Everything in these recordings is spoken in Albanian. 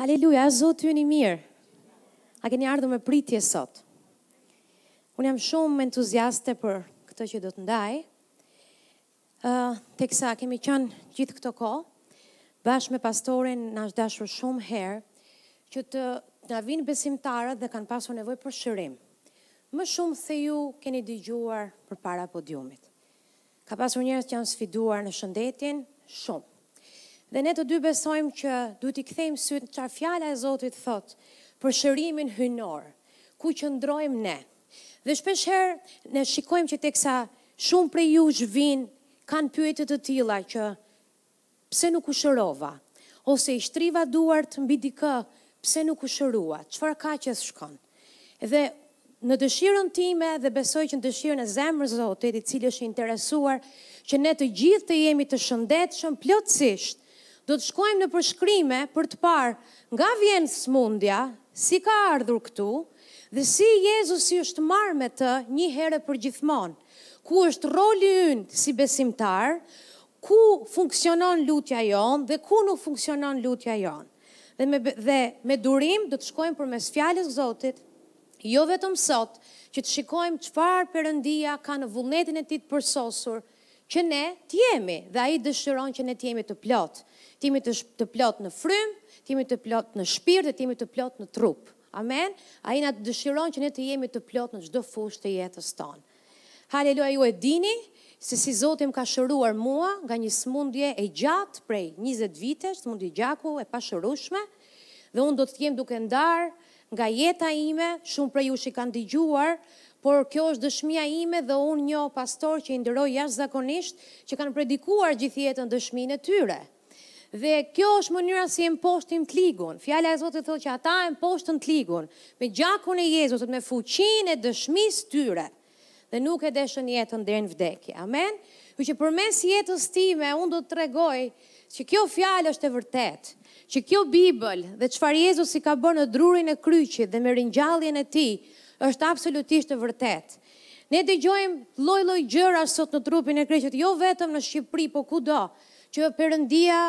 Haleluja, Zoti ynë i mirë. A keni ardhur me pritje sot? Unë jam shumë entuziaste për këtë që do të ndaj. Uh, teksa kemi qënë gjithë këto kohë, bashkë me pastorin na është dashur shumë herë, që të na vijnë besimtarët dhe kanë pasur nevojë për shërim. Më shumë se ju keni dëgjuar përpara podiumit. Ka pasur njerëz që janë sfiduar në shëndetin, shumë. Dhe ne të dy besojmë që duhet t'i kthejmë sytë ça fjala e Zotit thotë për shërimin hyjnor, ku qëndrojmë ne. Dhe shpesh herë ne shikojmë që teksa shumë prej jush vijnë, kanë pyetje të tilla që Pse nuk u shërova? Ose i shtriva duart mbi dikë, pse nuk u shërua? Çfarë ka që s'shkon? Dhe në dëshirën time dhe besoj që në dëshirën e zemrës Zotit, i cili është i interesuar që ne të gjithë të jemi të shëndetshëm plotësisht, do të shkojmë nëpër shkrime për të parë nga vjen sëmundja, si ka ardhur këtu dhe si Jezusi është marrë me të një herë e përgjithmonë. Ku është roli ynë si besimtarë, Ku funksionon lutja jonë dhe ku nuk funksionon lutja jonë. Dhe me dhe me durim do të shkojmë përmes Fjalës Zotit, jo vetëm sot, që të shikojmë çfarë Perëndia ka në vullnetin e Tij të përsosur që ne të jemi dhe Ai dëshiron që ne të jemi të plotë, të jemi të plotë në frymë, të jemi të plotë në shpirt dhe të jemi të plotë në trup. Amen? Ai na dëshiron që ne të jemi të plotë në çdo fushë të jetës tonë. Haleluja ju e dini se si zoti më ka shëruar mua nga një smundje e gjatë prej njëzet vitesh smundje gjaku e pashërushme dhe unë do të jem duke ndarë nga jeta ime shumë prej jush i kanë dëgjuar por kjo është dëshmia ime dhe unë njoh pastorë që i nderoj jashtëzakonisht që kanë predikuar gjithë jetën dëshminë e tyre. Dhe kjo është mënyra si e mposhtim të ligun. Fjala e Zotit thotë që ata e mposhtën të ligun me gjakun e Jezusit, me fuqinë e dëshmisë tyre dhe nuk e deshën jetën deri në vdekje. Amen. Kjo që përmes jetës time unë do të tregoj që kjo fjalë është e vërtetë, që kjo Bibël dhe çfarë Jezusi ka bërë në drurin e kryqit dhe me ringjalljen e tij është absolutisht e vërtetë. Ne dëgjojmë lloj-lloj gjëra sot në trupin e Krishtit, jo vetëm në Shqipëri, po kudo. që Perëndia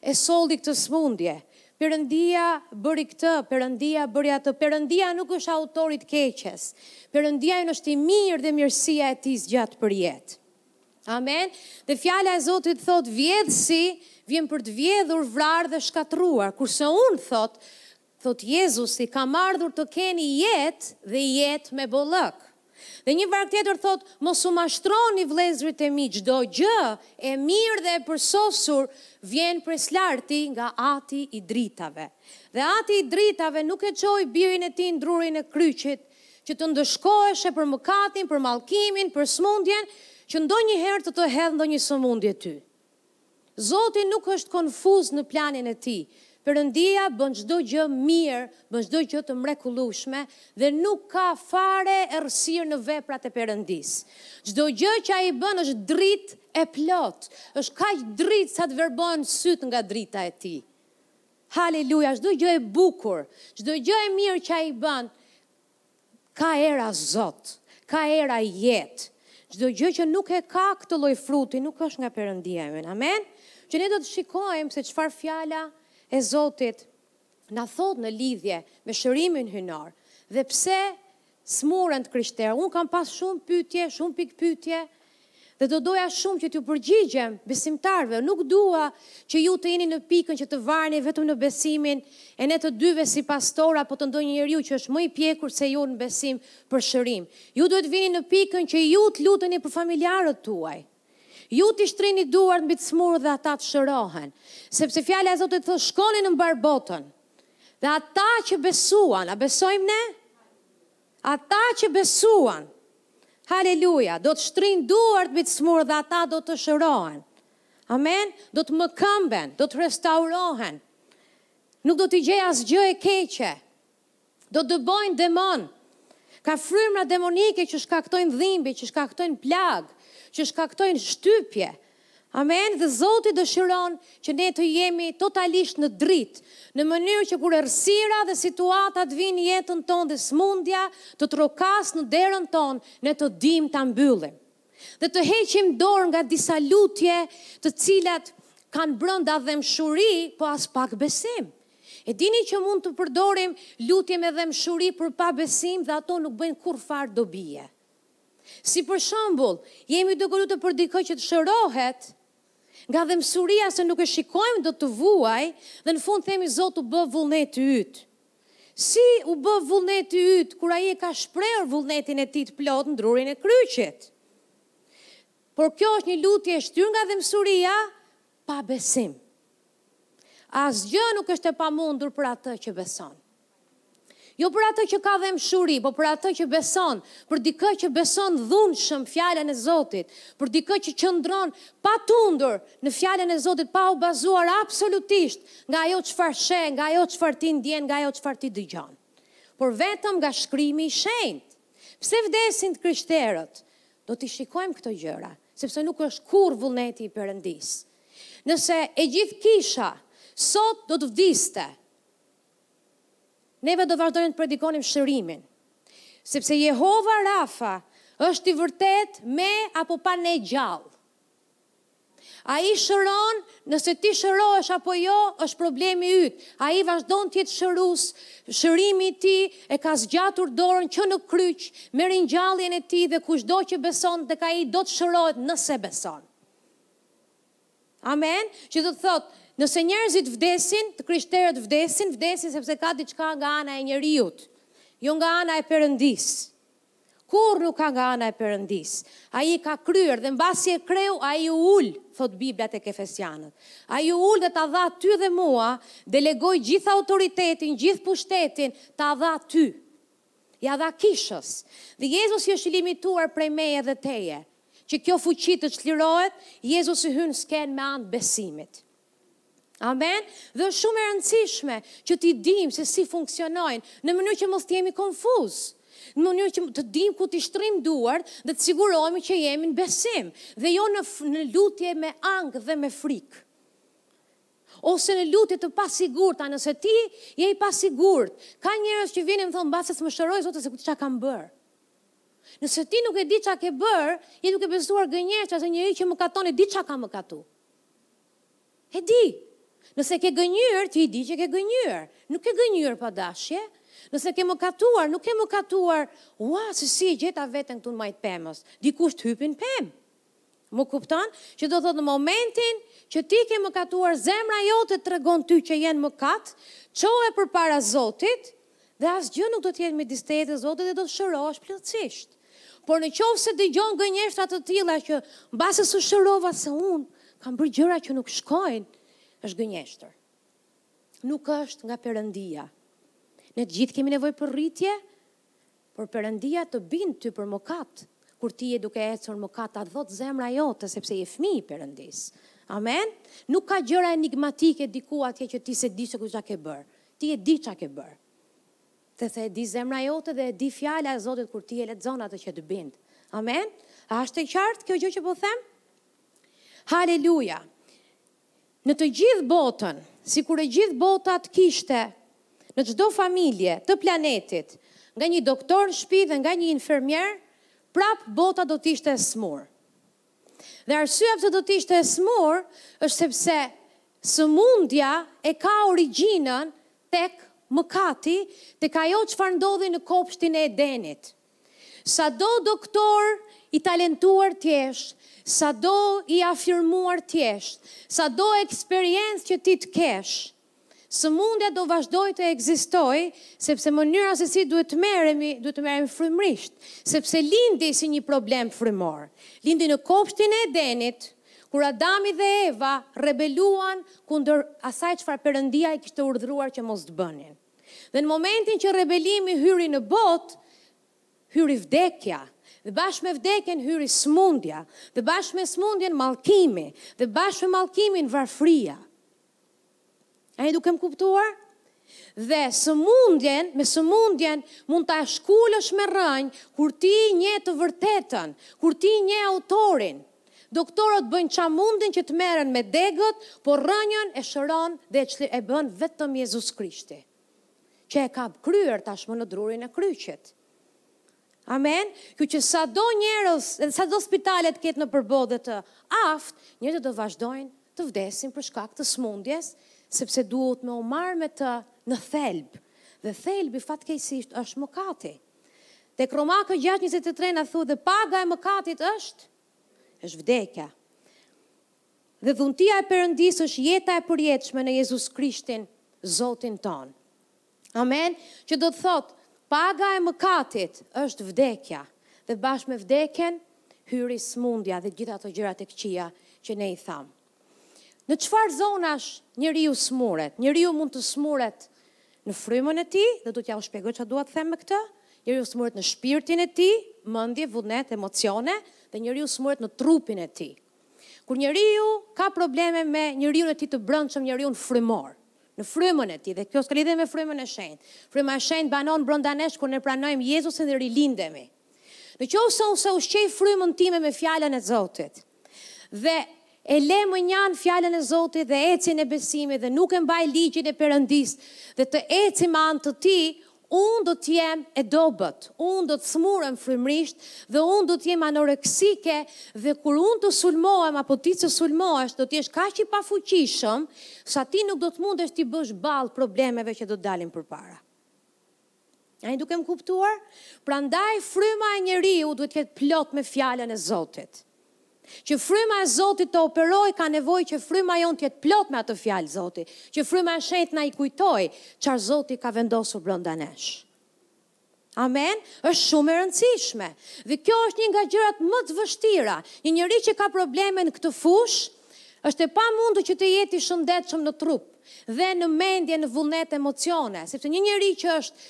e solli këtë sëmundje, Perëndia bëri këtë, Perëndia bëri atë, Perëndia nuk është autor i të keqes, Perëndia ynë është i mirë dhe mirësia e tij zgjat përjetë. Amen. Dhe fjala e Zotit thotë, vjedhësi vjen për të vjedhur, vrarë dhe shkatërruar, kurse unë thotë, Thotë Jezusi, Kam ardhur të keni jetë dhe jetë me bollëk. Dhe një varg tjetër thotë, Mos u mashtroni, vëllezërit e mi, çdo gjë e mirë dhe e përsosur vjen prej s'larti, nga Ati i dritave. Dhe Ati i dritave nuk e çoi Birin e Tij në drurin e kryqit, që të ndëshkoheshe për mëkatin, për mallkimin, për smundjen, që ndonjëherë të të hedhë ndonjë smundje ty. Zoti nuk është konfuz në planin e tij. Perëndia bën çdo gjë mirë, bën çdo gjë të mrekullueshme dhe nuk ka fare errësirë në veprat e Perëndisë. Çdo gjë që ai bën është dritë e plotë, është kaq dritë sa të verbohen sytë nga drita e tij. Haleluja, çdo gjë e bukur, çdo gjë e mirë që ai bën, Ka era Zot, ka era jetë. Çdo gjë që nuk e ka këtë lloj fruti nuk është nga Perëndia ynë. Amen. Që ne do të shikojmë se çfarë fjala e Zotit na thotë në lidhje me shërimin hyjnor dhe pse smuren të krishterë. Unë kam pas shumë pyetje, shumë pikëpyetje, Dhe do doja shumë që t'ju përgjigjem besimtarëve, nuk dua që ju të jeni në pikën që të varni vetëm në besimin e ne të dyve si pastorë apo të ndonjë njeriu që është më i pjekur se ju në besim për shërim. Ju duhet të vini në pikën që ju të luteni për familjarët tuaj. Ju t'i shtrini duart mbi të smurë dhe ata të shërohen. Sepse fjala e Zotit thotë shkoni në mbarë botën. Dhe ata që besuan, a besojmë ne? Ata që besuan, haleluja, do të shtrijnë duart mbi të smurë dhe ata do të shërohen. Amen. Do të mëkëmben, do të restaurohen. Nuk do t'i gjejë asgjë e keqe. Do të dëbojnë demonë. Ka frymra demonike që shkaktojnë dhimbje, që shkaktojnë plagë, që shkaktojnë shtypje. Amen dhe Zoti dëshiron që ne të jemi totalisht në dritë, në mënyrë që kur errësira dhe situatat vijnë jetën tonë dhe smundja të trokasë në derën tonë, ne të dimë ta mbyllim. Dhe të heqim dorë nga disa lutje të cilat kanë brenda dhembshuri, po aspak besim. E dini që mund të përdorim lutje me dhembshuri por pa besim dhe ato nuk bëjnë kurrfarë dobie. Si për shembull, jemi duke lutë për dikë që të shërohet nga dhembshuria se nuk e shikojmë dot të vuajë dhe në fund themi Zot u bëftë vullneti yt. Si u bëftë vullneti yt kur ai e ka shprehur vullnetin e tij të plotë në drurin e kryqit? Por kjo është një lutje e shtyrë nga dhembshuria pa besim. Asgjë nuk është e pamundur për atë që beson. Jo për atë që ka dhembshuri, po për atë që beson, për dikë që beson dhunshëm Fjalën e Zotit, për dikë që qëndron patundur në Fjalën e Zotit, pa u bazuar absolutisht nga ajo çfarë sheh, nga ajo çfarë ti ndjen, nga ajo çfarë ti dëgjon. Por vetëm nga Shkrimi i Shenjtë. Pse vdesin të krishterët? Do t'i shikojmë këto gjëra, sepse nuk është kurrë vullneti i Perëndisë. Nëse e gjithë kisha sot do të vdiste, Neve do vazhdonim të predikonim shërimin, sepse Jehova Rafa është i vërtetë me apo pa ne gjallë. Ai shëron, nëse ti shërohesh apo jo, është problemi yt. Ai vazhdon të jetë shërues, shërimi i tij e ka zgjatur dorën që në kryq me ringjalljen e tij dhe kushdo që beson tek ai do të shërohet nëse beson. Amen, që do të thotë, nëse njerëzit vdesin, të krishterët vdesin, vdesin sepse ka diçka nga ana e njeriut, jo nga ana e Perëndisë. Kurrë nuk ka nga ana e Perëndisë. Ai ka kryer dhe mbasi e kreu, ai u ul, thotë Bibla tek Efesianët. Ai u ul dhe ta dha ty dhe mua, delegoi gjithë autoritetin, gjithë pushtetin, ta dha ty. ja dha kishës, dhe Jezusi është i limituar prej meje dhe teje. Që kjo fuqi të çlirohet, Jezusi hyn në skenë me anë të besimit. Amen. Dhe është shumë e rëndësishme që t'i dimë se si funksionojnë, në mënyrë që mos të jemi konfuz. Në mënyrë që të dimë kur t'i shtrijmë duart dhe të sigurohemi që jemi në besim dhe jo në në lutje me ankth dhe me frikë. Ose në lutje të pasigurta, nëse ti je i pasigurt, ka njerëz që vijnë e më thonë mbase s'më shëroi Zoti se ku çka kam bërë. Nëse ti nuk e di ça ke bërë, je duke besuar gënjeshtër se ai njeri që mëkaton e di çka ka mëkatu. E di. Nëse ke gënjyer, ti e di që ke gënjyer. Nuk ke gënjyer pa dashje. Nëse ke mëkatuar, nuk ke mëkatuar, ua, se si e gjeta veten këtu në majë të pemës. Dikush të hypi në pemë. Më kupton? Që do thotë në momentin që ti ke mëkatuar zemra jote të tregon ty që je në mëkat, çoje përpara Zotit dhe asgjë nuk do të jetë midis teje dhe Zotit dhe do të shërohesh plotësisht. Por në qoftë se dëgjon gënjeshtra të tilla që mbase s'u shërova se unë kam bërë gjëra që nuk shkojnë, është gënjeshtër. Nuk është nga Perëndia. Ne të gjithë kemi nevojë për rritje, Por Perëndia të bind ty për mëkat kur ti je duke ecur në mëkat ta thotë zemra jote sepse je fëmijë i Perëndisë. Amen. Nuk ka gjëra enigmatike diku atje që ti s'e di se ku ça ke bërë. Ti e di ça ke bërë. Të thashë e di zemra jote dhe e di fjala e Zotit kur ti e lexon atë që të bind. Amen. A është e qartë kjo gjë që po them? Haleluja. Në të gjithë botën, sikur e gjithë bota të kishte, në çdo familje të planetit, nga një doktor në shpi dhe nga një infermier, prapë bota do të ishte e smurë. Dhe arsyeja pse do të ishte e smurë është sepse sëmundja e ka origjinën tek mëkati, tek ajo çfarë ndodhi në kopshtin e Edenit. Sado doktor i talentuar të jesh, sado i afirmuar të jesh, sado eksperiencë që ti të kesh, sëmundja do vazhdojë të ekzistojë, sepse mënyra se si duhet të merremi, duhet të merremi frymërisht, sepse lindi si një problem frymor. Lindi në kopshtin e Edenit, kur Adami dhe Eva rebeluan kundër asaj çfarë Perëndia i kishte urdhëruar që mos të bënin. Dhe në momentin që rebelimi hyri në botë, hyri vdekja, dhe bashkë me vdekjen hyri smundja, dhe bashkë me smundjen mallkimi, dhe bashkë me mallkimin varfria. A je duke më kuptuar? Dhe sëmundjen, me sëmundjen mund ta shkulësh me rrënjë kur ti njeh të vërtetën, kur ti njeh autorin. Doktorët bëjnë ça munden që të merren me degët, por rrënjën e shëron dhe e bën vetëm Jezus Krishti, që e ka kryer tashmë në drurin e kryqit. Amen. Kështu që sado njerëz, edhe sado spitale të ketë nëpër botë dhe të aftë, njerëzit do vazhdojnë të vdesin për shkak të smundjes, sepse duhet me u marr me të në thelb. Dhe thelbi fatkeqësisht është mëkati. Tek Romakët gjashtë njëzet e tre na thuhet dhe paga e mëkatit është është vdekja. Dhe dhuntia e Perëndisë është jeta e përjetshme në Jezus Krishtin, Zotin tonë. Amen. Që do të thotë paga e mëkatit është vdekja dhe bashkë me vdekjen hyri smundja dhe gjithë ato gjëra të këqija që ne i thamë. Në çfarë zonash njeriu smuret? Njeriu mund të smuret në frymën e tij, dhe dua t'jua shpjegoj ça dua të them me këtë. Njeriu smuret në shpirtin e tij, mendje, vullnet, emocione, dhe njeriu smuret në trupin e tij. Kur njeriu ka probleme me njeriun e tij të brendshëm, njeriun frymor, në frymën e tij, dhe kjo s'ka lidhje me frymën e shenjtë. Fryma e shenjtë banon brenda nesh kur ne pranojmë Jezusin dhe rilindemi. Në qoftë se unë s'e ushqej frymën time me fjalën e Zotit, dhe e lë mënjanë fjalën e Zotit dhe ecjen e besimit dhe nuk e mbaj ligjin e Perëndisë dhe të eci me anë të tij, unë do të jem e dobët, unë do të smurem frymërisht dhe unë do të jem anoreksike dhe kur unë të sulmohem apo ti të sulmohesh do të jesh kaq i pafuqishëm sa ti nuk do të mundesh t'i bësh ballë problemeve që do të dalin përpara. A jeni duke më kuptuar? Prandaj fryma e njeriu duhet të jetë plot me fjalën e Zotit. Që fryma e Zotit të operojë ka nevojë që fryma jonë të jetë plot me atë fjalë Zoti. Që fryma e shenjtë na i kujtojë çarë Zoti ka vendosur brenda nesh. Amen, është shumë e rëndësishme. Dhe kjo është një nga gjërat më të vështira. Një njeri që ka probleme në këtë fushë, Është e pamundur që të jetë i shëndetshëm në trup dhe në mendje, në vullnet, emocione, sepse një njeri që është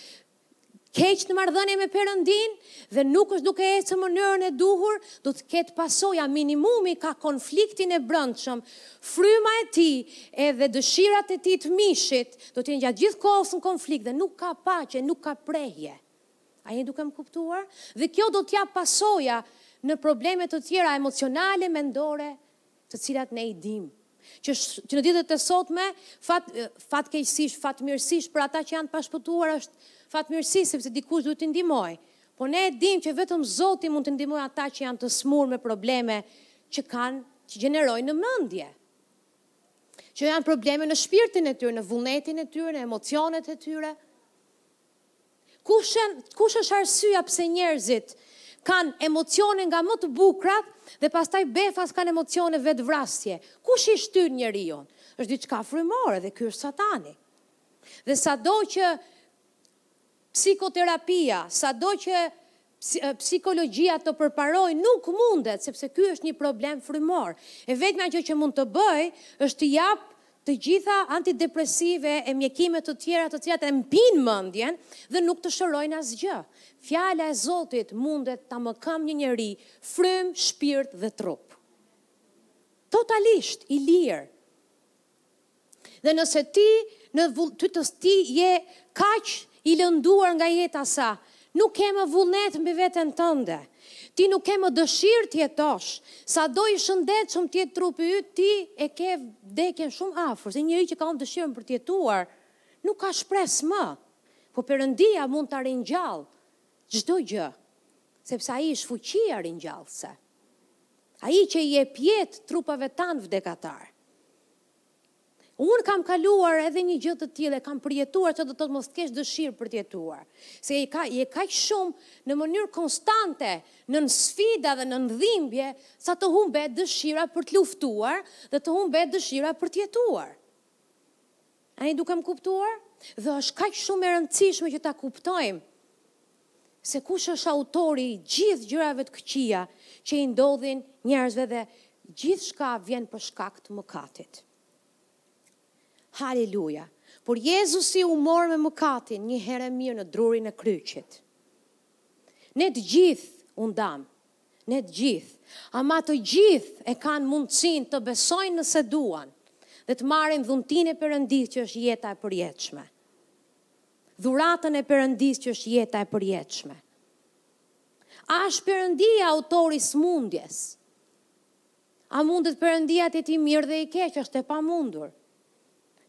keq në marrëdhënie me Perëndinë dhe nuk është duke ecë në mënyrën e duhur, do të ketë pasoja minimumi ka konfliktin e brendshëm. Fryma e tij edhe dëshirat e tij të mishit do të jenë gjatë gjithë kohës në konflikt dhe nuk ka paqe, nuk ka prehje. A jeni duke më kuptuar? Dhe kjo do të japë pasoja në probleme të tjera emocionale, mendore, të cilat ne i dimë që që në ditët e sotme fat fatkeqësisht fatmirësisht për ata që janë të pashpëtuar është fatmirësi sepse dikush duhet t'i ndihmojë. Po ne e dimë që vetëm Zoti mund t'i ndihmojë ata që janë të smur me probleme që kanë që gjenerojnë në mendje. Që janë probleme në shpirtin e tyre, në vullnetin e tyre, në emocionet e tyre. Kush ë, kush është arsyeja pse njerëzit kanë emocione nga më të bukrat dhe pastaj befas kanë emocione vetëvrasje? Kush i shtyn njeriun? Është diçka frymore dhe ky është Satani. Dhe sado që psikoterapia, sado që psikologjia të përparojë nuk mundet, sepse ky është një problem frymor. E vetmja gjë që mund të bëjë është t'i japë të gjitha antidepresive e mjekime të tjera të cilat e mpinë mendjen dhe nuk të shërojnë asgjë. Fjala e Zotit mundet ta mëkëmbë një njeri frymë, shpirt dhe trup. Totalisht i lirë. Dhe nëse ti në vull ty të s ti je kaq i lënduar nga jeta sa nuk ke më vullnet mbi veten tënde. Ti nuk ke më dëshirë të jetosh. Sado i shëndetshëm të jetë trupi yt, ti e ke vdekjen shumë afër, se një njeri që ka humbë dëshirën për të jetuar, nuk ka shpresë më. Po Perëndia mund ta ringjallë çdo gjë, sepse ai është fuqia ringjallëse. Ai që i jep jetë trupave tanë vdekatarë. Unë kam kaluar edhe një gjë të tillë, kam përjetuar çfarë do të thotë mos të kesh dëshirë për të jetuar. Se je ka je kaq shumë në mënyrë konstante në sfida dhe në dhimbje, sa të humbet dëshira për të luftuar dhe të humbet dëshira për të jetuar. A i dukem kuptuar? Dhe është kaq shumë e rëndësishme që ta kuptojmë se kush është autori i gjithë gjërave të këqija që i ndodhin njerëzve dhe gjithçka vjen për shkak të mëkatit. Haleluja! Por Jezusi u mor me mëkatin një herë e mirë në drurin e kryqit. Ne të gjithë u ndamë, Ne të gjithë, ama të gjithë e kanë mundësinë të besojnë nëse duan dhe të marrin dhuntinë e Perëndisë që është jeta e përjetshme. Dhuratën e Perëndisë që është jeta e përjetshme. A është Perëndia autori i sëmundjes? A mundet Perëndia të jetë i mirë dhe i keq, është e pamundur.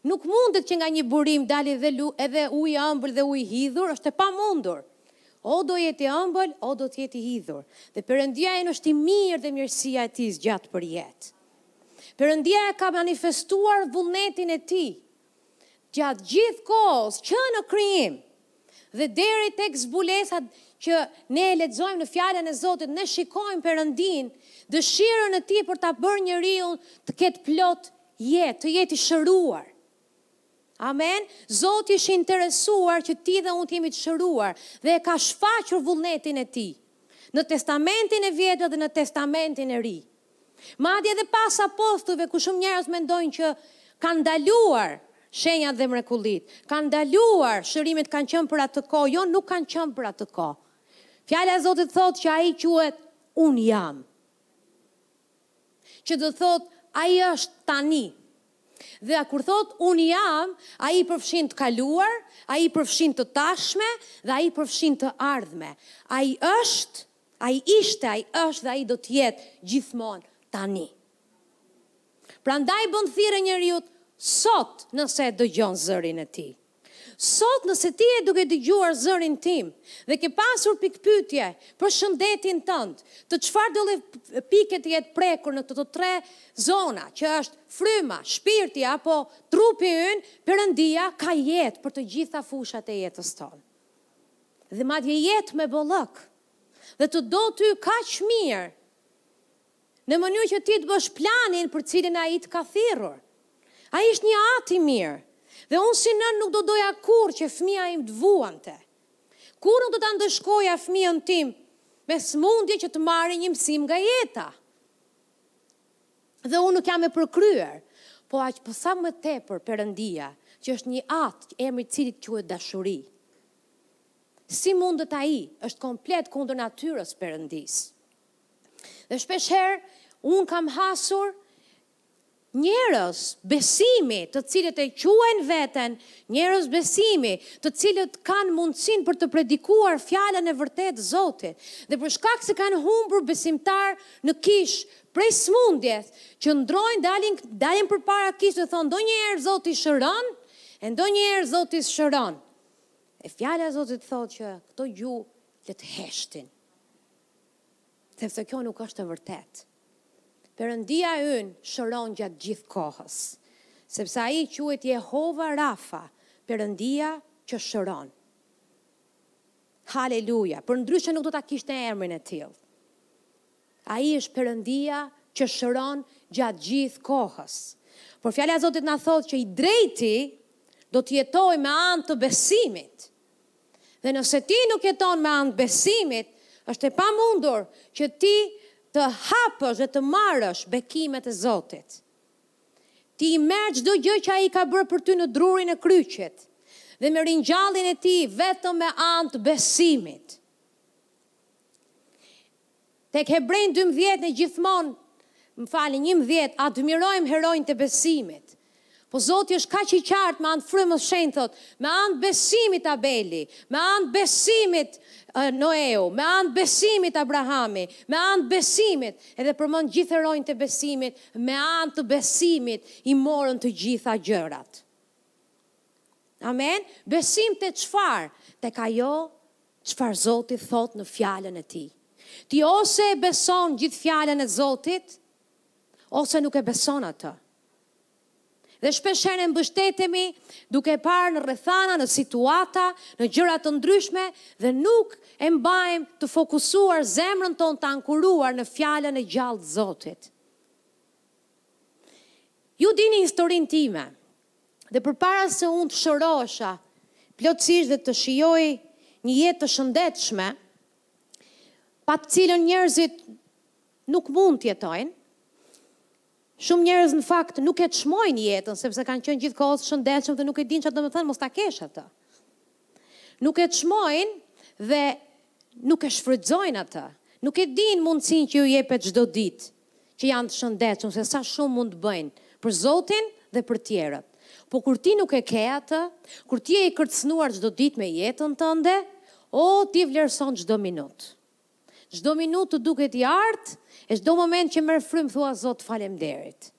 Nuk mundet që nga një burim dali dhe lu, edhe ujë i ëmbël, edhe ujë i hidhur, është e pamundur. O do jetë i ëmbël, o do të jetë i hidhur. Dhe Perëndia ynë është i mirë dhe mirësia e Tij zgjat përjetë. Perëndia e ka manifestuar vullnetin e Tij. gjatë gjithë kohës që në krijim dhe deri tek zbulesa që ne e lexojmë në fjalën e Zotit, ne shikojmë Perëndinë, dëshirën e tij për ta bërë njeriun të ketë plot jetë, të jetë i shëruar. Amen. Zoti është i interesuar që ti dhe unë të jemi të shëruar dhe e ka shfaqur vullnetin e tij në Testamentin e Vjetër dhe në Testamentin e Ri. Madje edhe pas apostujve ku shumë njerëz mendojnë që kanë ndaluar shenjat dhe mrekullitë, kanë ndaluar shërimet kanë qenë për atë kohë, jo nuk kanë qenë për atë kohë. Fjala e Zotit thotë që ai quhet unë jam. Që do të thotë ai është tani. Dhe kur thotë unë jam, ai përfshin të kaluar, ai përfshin të tashme dhe ai përfshin të ardhme. Ai është Ai ishte, ai është dhe ai do të jetë gjithmonë tani. Prandaj bën thirrje njeriut sot nëse e dëgjon zërin e tij. Sot nëse ti je duke dëgjuar zërin tim dhe ke pasur pikëpyetje për shëndetin tënd, të çfarëdolloj pike të jetë prekur në këto tre zona, që është fryma, shpirti apo trupi ynë, Perëndia ka jetë për të gjitha fushat e jetës tonë. dhe madje jetë me bollëk dhe të do ty kaq mirë në mënyrë që ti të bësh planin për të cilin ai të ka thirrur. Ai është një at i mirë dhe unë si nënë nuk do doja kurrë që fëmija im të vuante. Kurrë nuk do ta ndëshkoja fëmijën tim me sëmundje që të marri një mësim nga jeta. dhe unë nuk jam e përkryer, po aq po sa më tepër Perëndia, që është një At, emri i Cilit quhet Dashuri. Si mundet Ai, është komplet kundër natyrës së Perëndisë. Dhe shpesh herë unë kam hasur njerëz besimi, të cilët e quajnë veten njerëz besimi, të cilët kanë mundësinë për të predikuar fjalën e vërtetë të Zotit, dhe për shkak se kanë humbur besimtarë në kishë, Prej sëmundjes, qëndrojnë, dalin, dalin përpara kishës dhe thonë, ndonjëherë Zoti shëron, e ndonjëherë Zoti s'shëron. E fjala e Zotit thotë që këto gjuhë le të heshtin. Sepse kjo nuk është e vërtetë. Perëndia ynë shëron gjatë gjithë kohës, sepse ai quhet Jehova Rafa, Perëndia që shëron. Haleluja, përndryshe nuk do ta kishte emrin e tillë. Ai është Perëndia që shëron gjatë gjithë kohës. Por Fjala e Zotit na thotë që i drejti do të jetojë me anë të besimit. Dhe nëse ti nuk jeton me anë të besimit, është e pamundur që ti të hapësh dhe të marrësh bekimet e Zotit. Ti i merr çdo gjë që ai ka bërë për ty në drurin e kryqit dhe me ringjalljen e tij vetëm me anë të besimit. Tek Hebrenjve dymbëdhjetë ne gjithmonë, më falni, njëmbëdhjetë, admirojmë heronjtë e besimit. Po Zoti është kaq i qartë me anë të Frymës së Shenjtë thotë, me anë të besimit Abeli, me anë të besimit Noeu, me anë të besimit Abrahami, me anë të besimit, edhe përmend gjithë heronjtë e besimit, me anë të besimit i morën të gjitha gjërat. Amen? Besim te çfarë? Tek ajo Çfarë Zoti thotë në Fjalën e Tij. Ti ose e beson gjithë Fjalën e Zotit, ose nuk e beson atë. Dhe shpeshherë ne mbështetemi duke parë në rrethana, në situata, në gjëra të ndryshme dhe nuk e mbajmë të fokusuar zemrën tonë të ankoruar në Fjalën e gjallë të Zotit. Ju dini historinë time. Dhe përpara se unë të shërohesha plotësisht dhe të shijoj një jetë të shëndetshme, pa të cilën njerëzit nuk mund të jetojnë, Shumë njerëz në fakt nuk e çmojnë jetën sepse kanë qenë gjithë kohës të shëndetshëm dhe nuk e dinë ça domethënë mos ta kesh atë. Nuk e çmojnë dhe nuk e shfrytëzojnë atë. Nuk e dinë mundësinë që ju jepet çdo ditë. që janë të shëndetshëm se sa shumë mund të bëjnë për Zotin dhe për të tjerët. Po kur ti nuk e ke atë, kur ti je i kërcënuar çdo ditë me jetën tënde, oh ti e vlerëson çdo minutë. Çdo minutë të duket i artë, e çdo moment që merr frymë thua Zot faleminderit.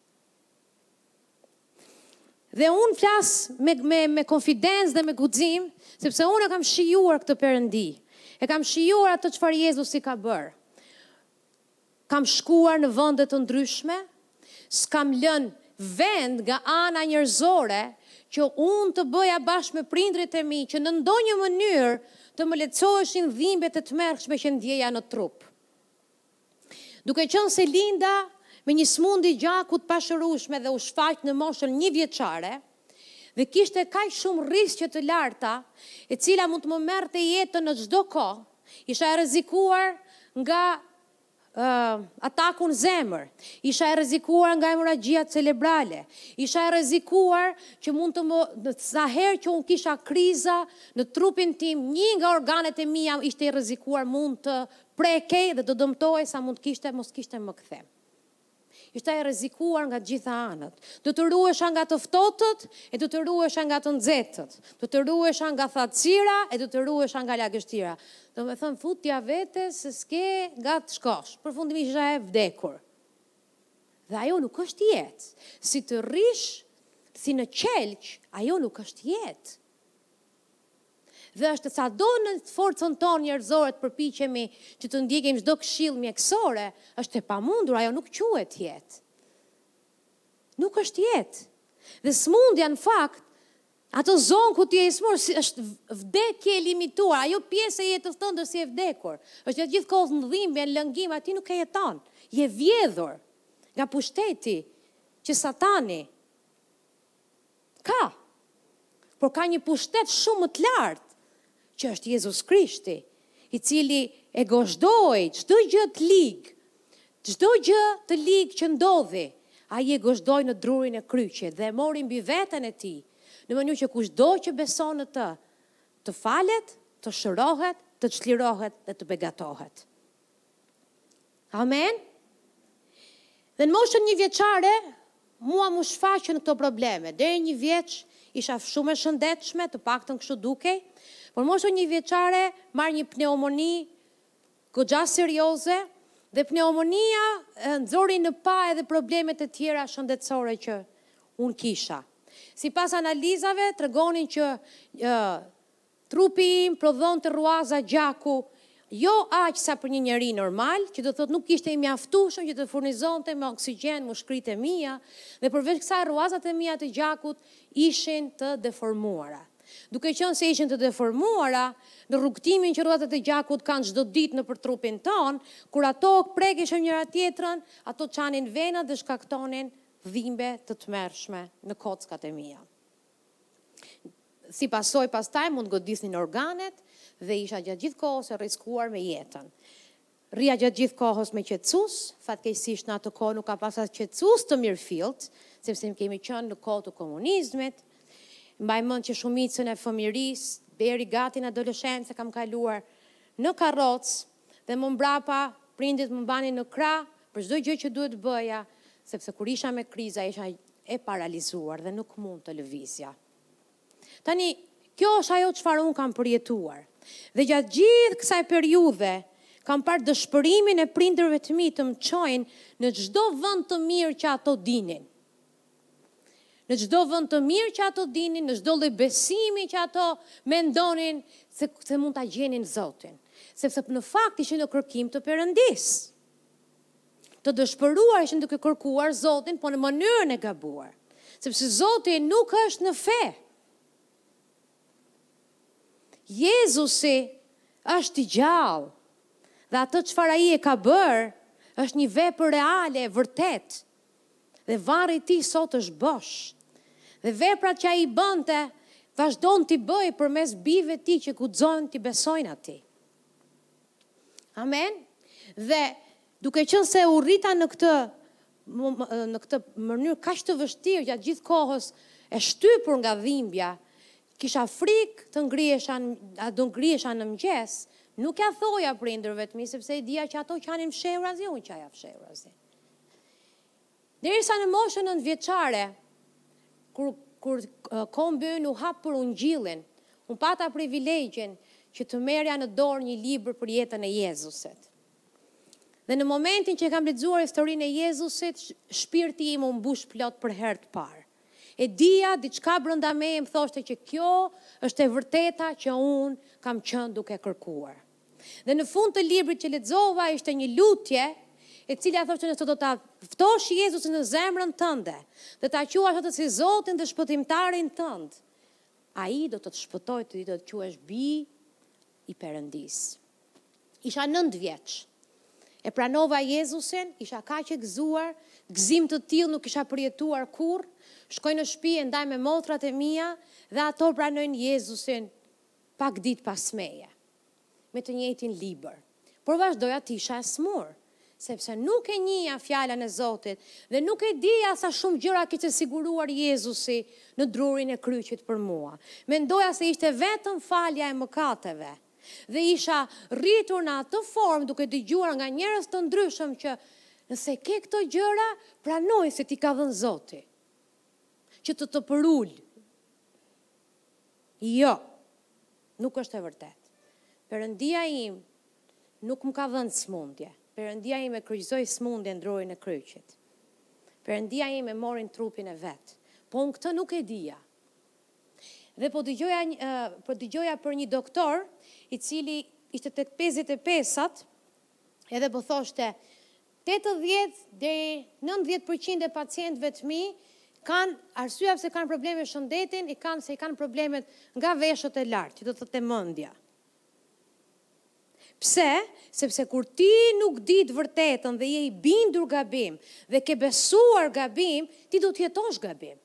Dhe unë flas me, me, me konfidencë dhe me guxim, sepse unë e kam shijuar këtë Perëndi. E kam shijuar atë çfarë Jezusi ka bërë. Kam shkuar në vende të ndryshme, s'kam lënë vend nga ana njerëzore që unë të bëja bashkë me prindërit e mi që në ndonjë mënyrë të më lehtësoheshin dhimbjet e tmerrshme që ndjeja në trup. Duke qenë se linda me një sëmundje gjaku të pashërueshme dhe u shfaq në moshën njëvjeçare, dhe kishte kaq shumë rrisqe të larta, e cila mund të më merrte jetën në çdo kohë, isha e rrezikuar nga ataku në zemër, isha e rrezikuar nga hemoragjia cerebrale, isha e rrezikuar që mund të më sa herë që unë kisha kriza në trupin tim, një nga organet e mia ishte i rrezikuar mund të prekej dhe të dëmtohej sa mund të kishte mos kishte më kthim. Isha e rrezikuar nga të gjitha anët. Do të ruhesha nga të ftohtët e do të ruhesha nga të nxehtët. Do të ruhesha nga thatësira e do të ruhesha nga lagështira. Domethënë futja vetes se s'ke nga të shkosh. Përfundimisht isha e vdekur. Dhe ajo nuk është jetë. Si të rrish si në qelq, ajo nuk është jetë. Dhe është sado në forcën tonë njerëzore të përpiqemi që të ndjekim çdo këshillë mjekësore, është e pamundur, ajo nuk quhet jetë. Nuk është jetë. Dhe sëmundja në fakt, ato zonë ku ti je i sëmurë, është vdekje e limituar, ajo pjesë e jetës tënde është si e vdekur, është gjithë kohës në dhimbje, në lëngim, atë ti nuk e jeton, je vjedhur nga pushteti që satani Ka. Por ka një pushtet shumë më të lartë, që është Jezus Krishti, i cili e gozhdoi çdo gjë të ligë, çdo gjë të ligë që ndodhi, Ai e gozhdoi në drurin e kryqit dhe e mori mbi veten e Tij, në mënyrë që kushdo që beson në Të, të falet, të shërohet, të çlirohet dhe të begatohet. Amen? Dhe në moshën një vjeçare, mua m'u shfaqën këto probleme. Deri një vjeç, isha shumë e shëndetshme, të paktën kështu dukej, por në moshën një vjeçare, marr një pneumoni goxha serioze, dhe pneumonia nxori në pah edhe problemet e tjera shëndetësore që unë kisha. Sipas analizave, tregonin që Trupi im prodhonte rruaza gjaku, jo aq sa për një njeri normal, që do të thotë nuk ishte i mjaftueshëm që të furnizonte me oksigjen mushkëritë e mia, dhe përveç kësaj rruazat e mia të gjakut ishin të deformuara. Duke qenë se ishin të deformuara, në rrugëtimin që rruazat e gjakut kanë çdo ditë nëpër trupin tonë, kur ato prekeshin njëra-tjetrën, ato çanin venat dhe shkaktonin dhimbe të tmerrshme në kockat e mia. Si pasojë pastaj mund të godisnin organet dhe isha gjatë gjithë kohës e rrezikuar me jetën. Rrija gjatë gjithë kohës me qetësues, fatkeqësisht në atë kohë nuk ka pas as qetësues të mirëfilltë, sepse kemi qenë në kohë të komunizmit. Mbaj mend që shumicën e fëmijërisë deri gati në adoleshencë e kam kaluar në karrocë. dhe më mbrapa prindit më mbanin në krah për çdo gjë që duhet të bëja, sepse kur isha me kriza isha e paralizuar dhe nuk mund të lëvizja. Tani, kjo është ajo çfarë unë kam përjetuar. Dhe gjatë gjithë kësaj periudhe, kam parë dëshpërimin e prindërve të mi të më çojnë në çdo vend të mirë që ato dinin. në çdo vend të mirë që ato dinin, në çdo lloj besimi që ato mendonin se se mund ta gjenin Zotin, sepse në fakt ishin në kërkim të Perëndisë. Të dëshpëruar ishin duke kërkuar Zotin, por në mënyrën e gabuar, sepse Zoti nuk është në fe. Jezusi është i gjallë dhe atë çfarë ai e ka bërë është një vepër reale e vërtetë. Dhe varri i tij sot është bosh. Dhe veprat që ai bënte, vazhdon t'i bëjë përmes bijve të tij që guxojnë t'i besojnë atij. Amen. Dhe duke qenë se u rrita në këtë në këtë mënyrë kaq të vështirë gjatë gjithë kohës e shtypur nga dhimbja, kisha frikë të ngrihesha, a do ngrihesha në mëngjes, nuk ja thoja prindërve të mi sepse e dija që ato qanin fshehurazi unë qaja fshehurazi. Derisa në moshën nëntëvjeçare, kur, kur kombi ynë u hap për Ungjillin, unë pata privilegjin që të merrja në dorë një libër për jetën e Jezusit. Dhe në momentin që kam lexuar historinë e Jezusit, shpirti im u mbush plot për herë të parë. E dija diçka brenda meje më thoshte që kjo është e vërteta që unë kam qenë duke kërkuar. Dhe në fund të librit që lexova ishte një lutje, e cila thoshte nëse do ta ftosh Jezusin në zemrën tënde dhe ta quash atë si Zotin dhe Shpëtimtarin tënd, ai do të të shpëtojë ti do të quhesh bij i Perëndisë. Isha nëntë vjeç. E pranova Jezusin, isha kaq e gëzuar, gëzim të tillë nuk kisha përjetuar kurrë. Shkoj në shtëpi e ndaj me motrat e mia dhe ato pranojnë Jezusin Pak ditë pas meje, me të njëjtin libër, por vazhdoja të isha e sëmurë, sepse nuk e njihja Fjalën e Zotit dhe nuk e dija sa shumë gjëra kishte siguruar Jezusi në drurin e kryqit për mua. Mendoja se ishte vetëm falja e mëkateve dhe isha rritur në atë formë duke dëgjuar nga njerëz të ndryshëm që nëse ke këto gjëra, pranoj se t'i ka dhënë Zoti që të të përulë. Jo! Nuk është e vërtetë. Perëndia im nuk më ka dhënë sëmundje. Perëndia im e kryqëzoi sëmundjen në drurin e kryqit. Perëndia im e mori në trupin e vet. Po unë këtë nuk e dija. Dhe po dëgjoja një, po dëgjoja për një doktor, i cili ishte tek pesëdhjetë e pesat, edhe po thoshte, Tetëdhjetë deri nëntëdhjetë për qind e pacientëve të mi kanë arsyeja pse kanë probleme me shëndetin i kanë se i kanë problemet nga veshët e lart, që do të thotë mendja. Pse? Sepse kur ti nuk di të vërtetën dhe je i bindur gabim dhe ke besuar gabim, ti do të jetosh gabim.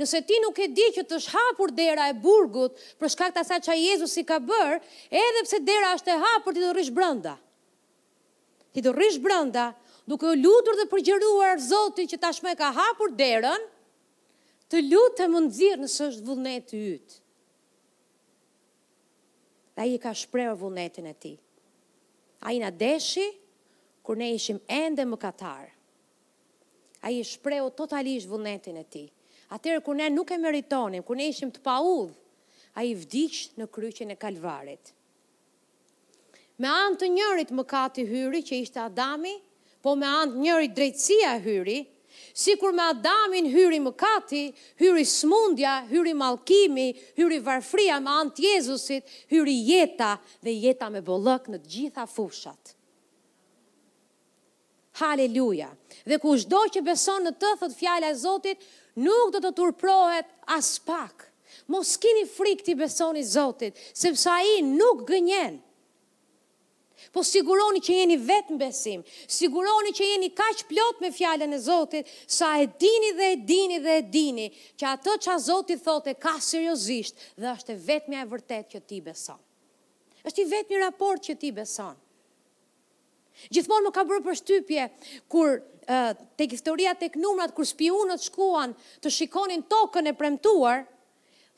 Nëse ti nuk e di që të është hapur dera e burgut për shkak të asaj çka Jezusi ka bërë, edhe pse dera është e hapur ti do rrish brenda. Ti do rrish brenda, duke u lutur dhe përgjëruar Zotin që tashmë e ka hapur derën, Të lutem më nxirr nëse është vullneti yt. Dhe ai e ka shprehur vullnetin e tij. Ai na deshi kur ne ishim ende mëkatarë. Ai e shprehu totalisht vullnetin e tij. Atëherë kur ne nuk e meritonim, kur ne ishim të paudhë, ai vdiq në kryqin e Kalvarit. Me anë të njërit mëkati hyri, që ishte Adami, po me anë të njërit drejtësia hyri, sikur me Adamin hyri mëkati, hyri sëmundja, hyri mallkimi, hyri varfëria, me anë të Jezusit hyri jeta dhe jeta me bollëk në të gjitha fushat. Haleluja! Dhe kushdo që beson në të, thotë Fjala e Zotit, nuk do të turprohet aspak. Mos kini frikë t'i besoni Zotit, sepse Ai nuk gënjen. Po siguroni që jeni vetë në besim, siguroni që jeni kaq plot me Fjalën e Zotit, sa e dini dhe e dini dhe e dini që atë ça Zoti thotë e ka seriozisht dhe është e vetmja e vërtetë që ti beson. Është i vetmi raport që ti beson. Gjithmonë më ka bërë përshtypje kur tek historia tek numrat kur spiunët shkuan të shikonin tokën e premtuar,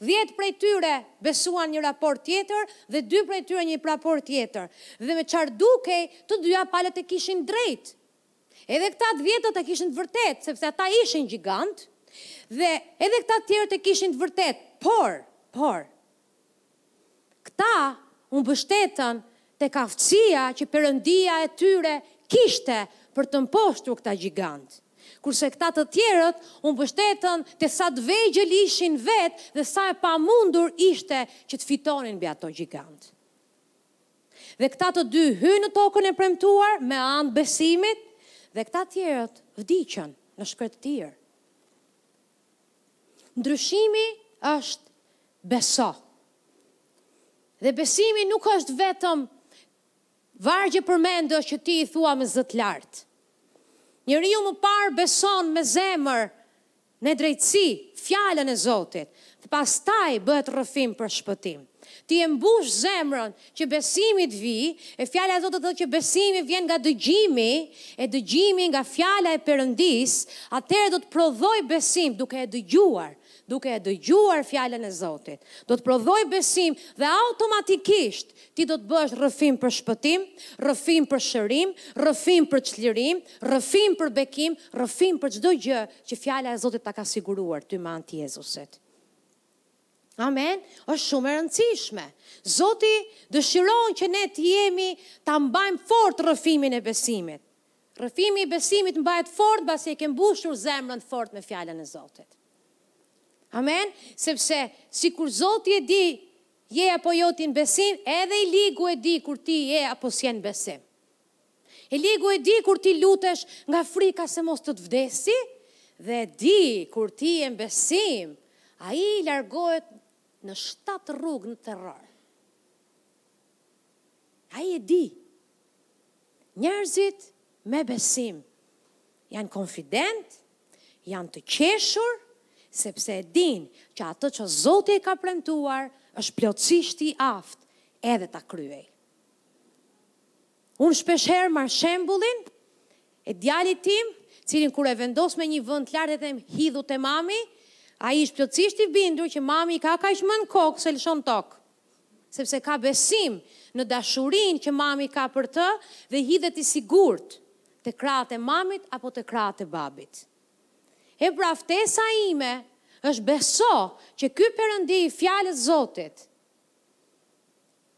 dhjetë prej tyre besuan një raport tjetër dhe dy prej tyre një raport tjetër. Dhe me çfarë dukej, të dyja palët e kishin të drejtë. Edhe këta të dhjetët e kishin të vërtetë, sepse ata ishin gjigantë dhe edhe këta të tjerët e kishin të vërtetë. Por, por, Këta u mbështetën tek aftësia që perëndia e tyre kishte për të mposhtur këta gjigantë, kurse këta të tjerët u mbështetën te sa të vegjël ishin vetë dhe sa e pamundur ishte që të fitonin mbi ato gjigantë. Dhe këta të dy hynë në Tokën e Premtuar me anë të besimit dhe këta tjerët vdiqën në shkretëtirë. Ndryshimi është beso. Dhe besimi nuk është vetëm vargje përmendsh që ti i thua me zë të lartë. Njeriu më parë beson me zemër në drejtësi, fjalën e Zotit, dhe pastaj bëhet rrëfim për shpëtim. Ti e mbush zemrën Që besimi të vijë, e fjala e Zotit thotë që besimi vjen nga dëgjimi, e dëgjimi nga fjala e Perëndisë, atëherë do të prodhojë besim duke e dëgjuar, duke e dëgjuar fjalën e Zotit. Do të prodhojë besim dhe automatikisht ti do të bësh rrëfim për shpëtim, rrëfim për shërim, rrëfim për çlirim, rrëfim për bekim, rrëfim për çdo gjë që fjala e Zotit ta ka siguruar ty me anë të Jezusit. Amen. Është shumë e rëndësishme. Zoti dëshiron që ne të jemi ta mbajmë fort rrëfimin e besimit. Rrëfimi i besimit mbahet fort pasi e ke mbushur zemrën fort me fjalën e Zotit. Amen. Sepse sikur Zoti e di je apo jo ti në besim, edhe i ligu e di kur ti je apo s'je në besim. I ligu e di kur ti lutesh nga frika se mos të të vdesë, dhe e di kur ti je në besim, ai largohet në shtatë rrugë në terror. Ai e di, njerëzit me besim, janë konfidentë, janë të qeshur, sepse e dinë që atë që Zoti e ka premtuar, është plotësisht i aftë edhe ta kryejë. Unë shpeshherë marr shembullin e djalit tim, të cilin kur e vendos me një vend të lartë e them hidhu te mami, ai është plotësisht i bindur që mami i ka kaq mend në kokë, s'e lëshon tokë, sepse ka besim në dashurinë që mami ka për të dhe hidhet i sigurt te krahët e mamit apo te krahët e babit. E pra ftesa ime është beso që ky Perëndi i Fjalës Zotit,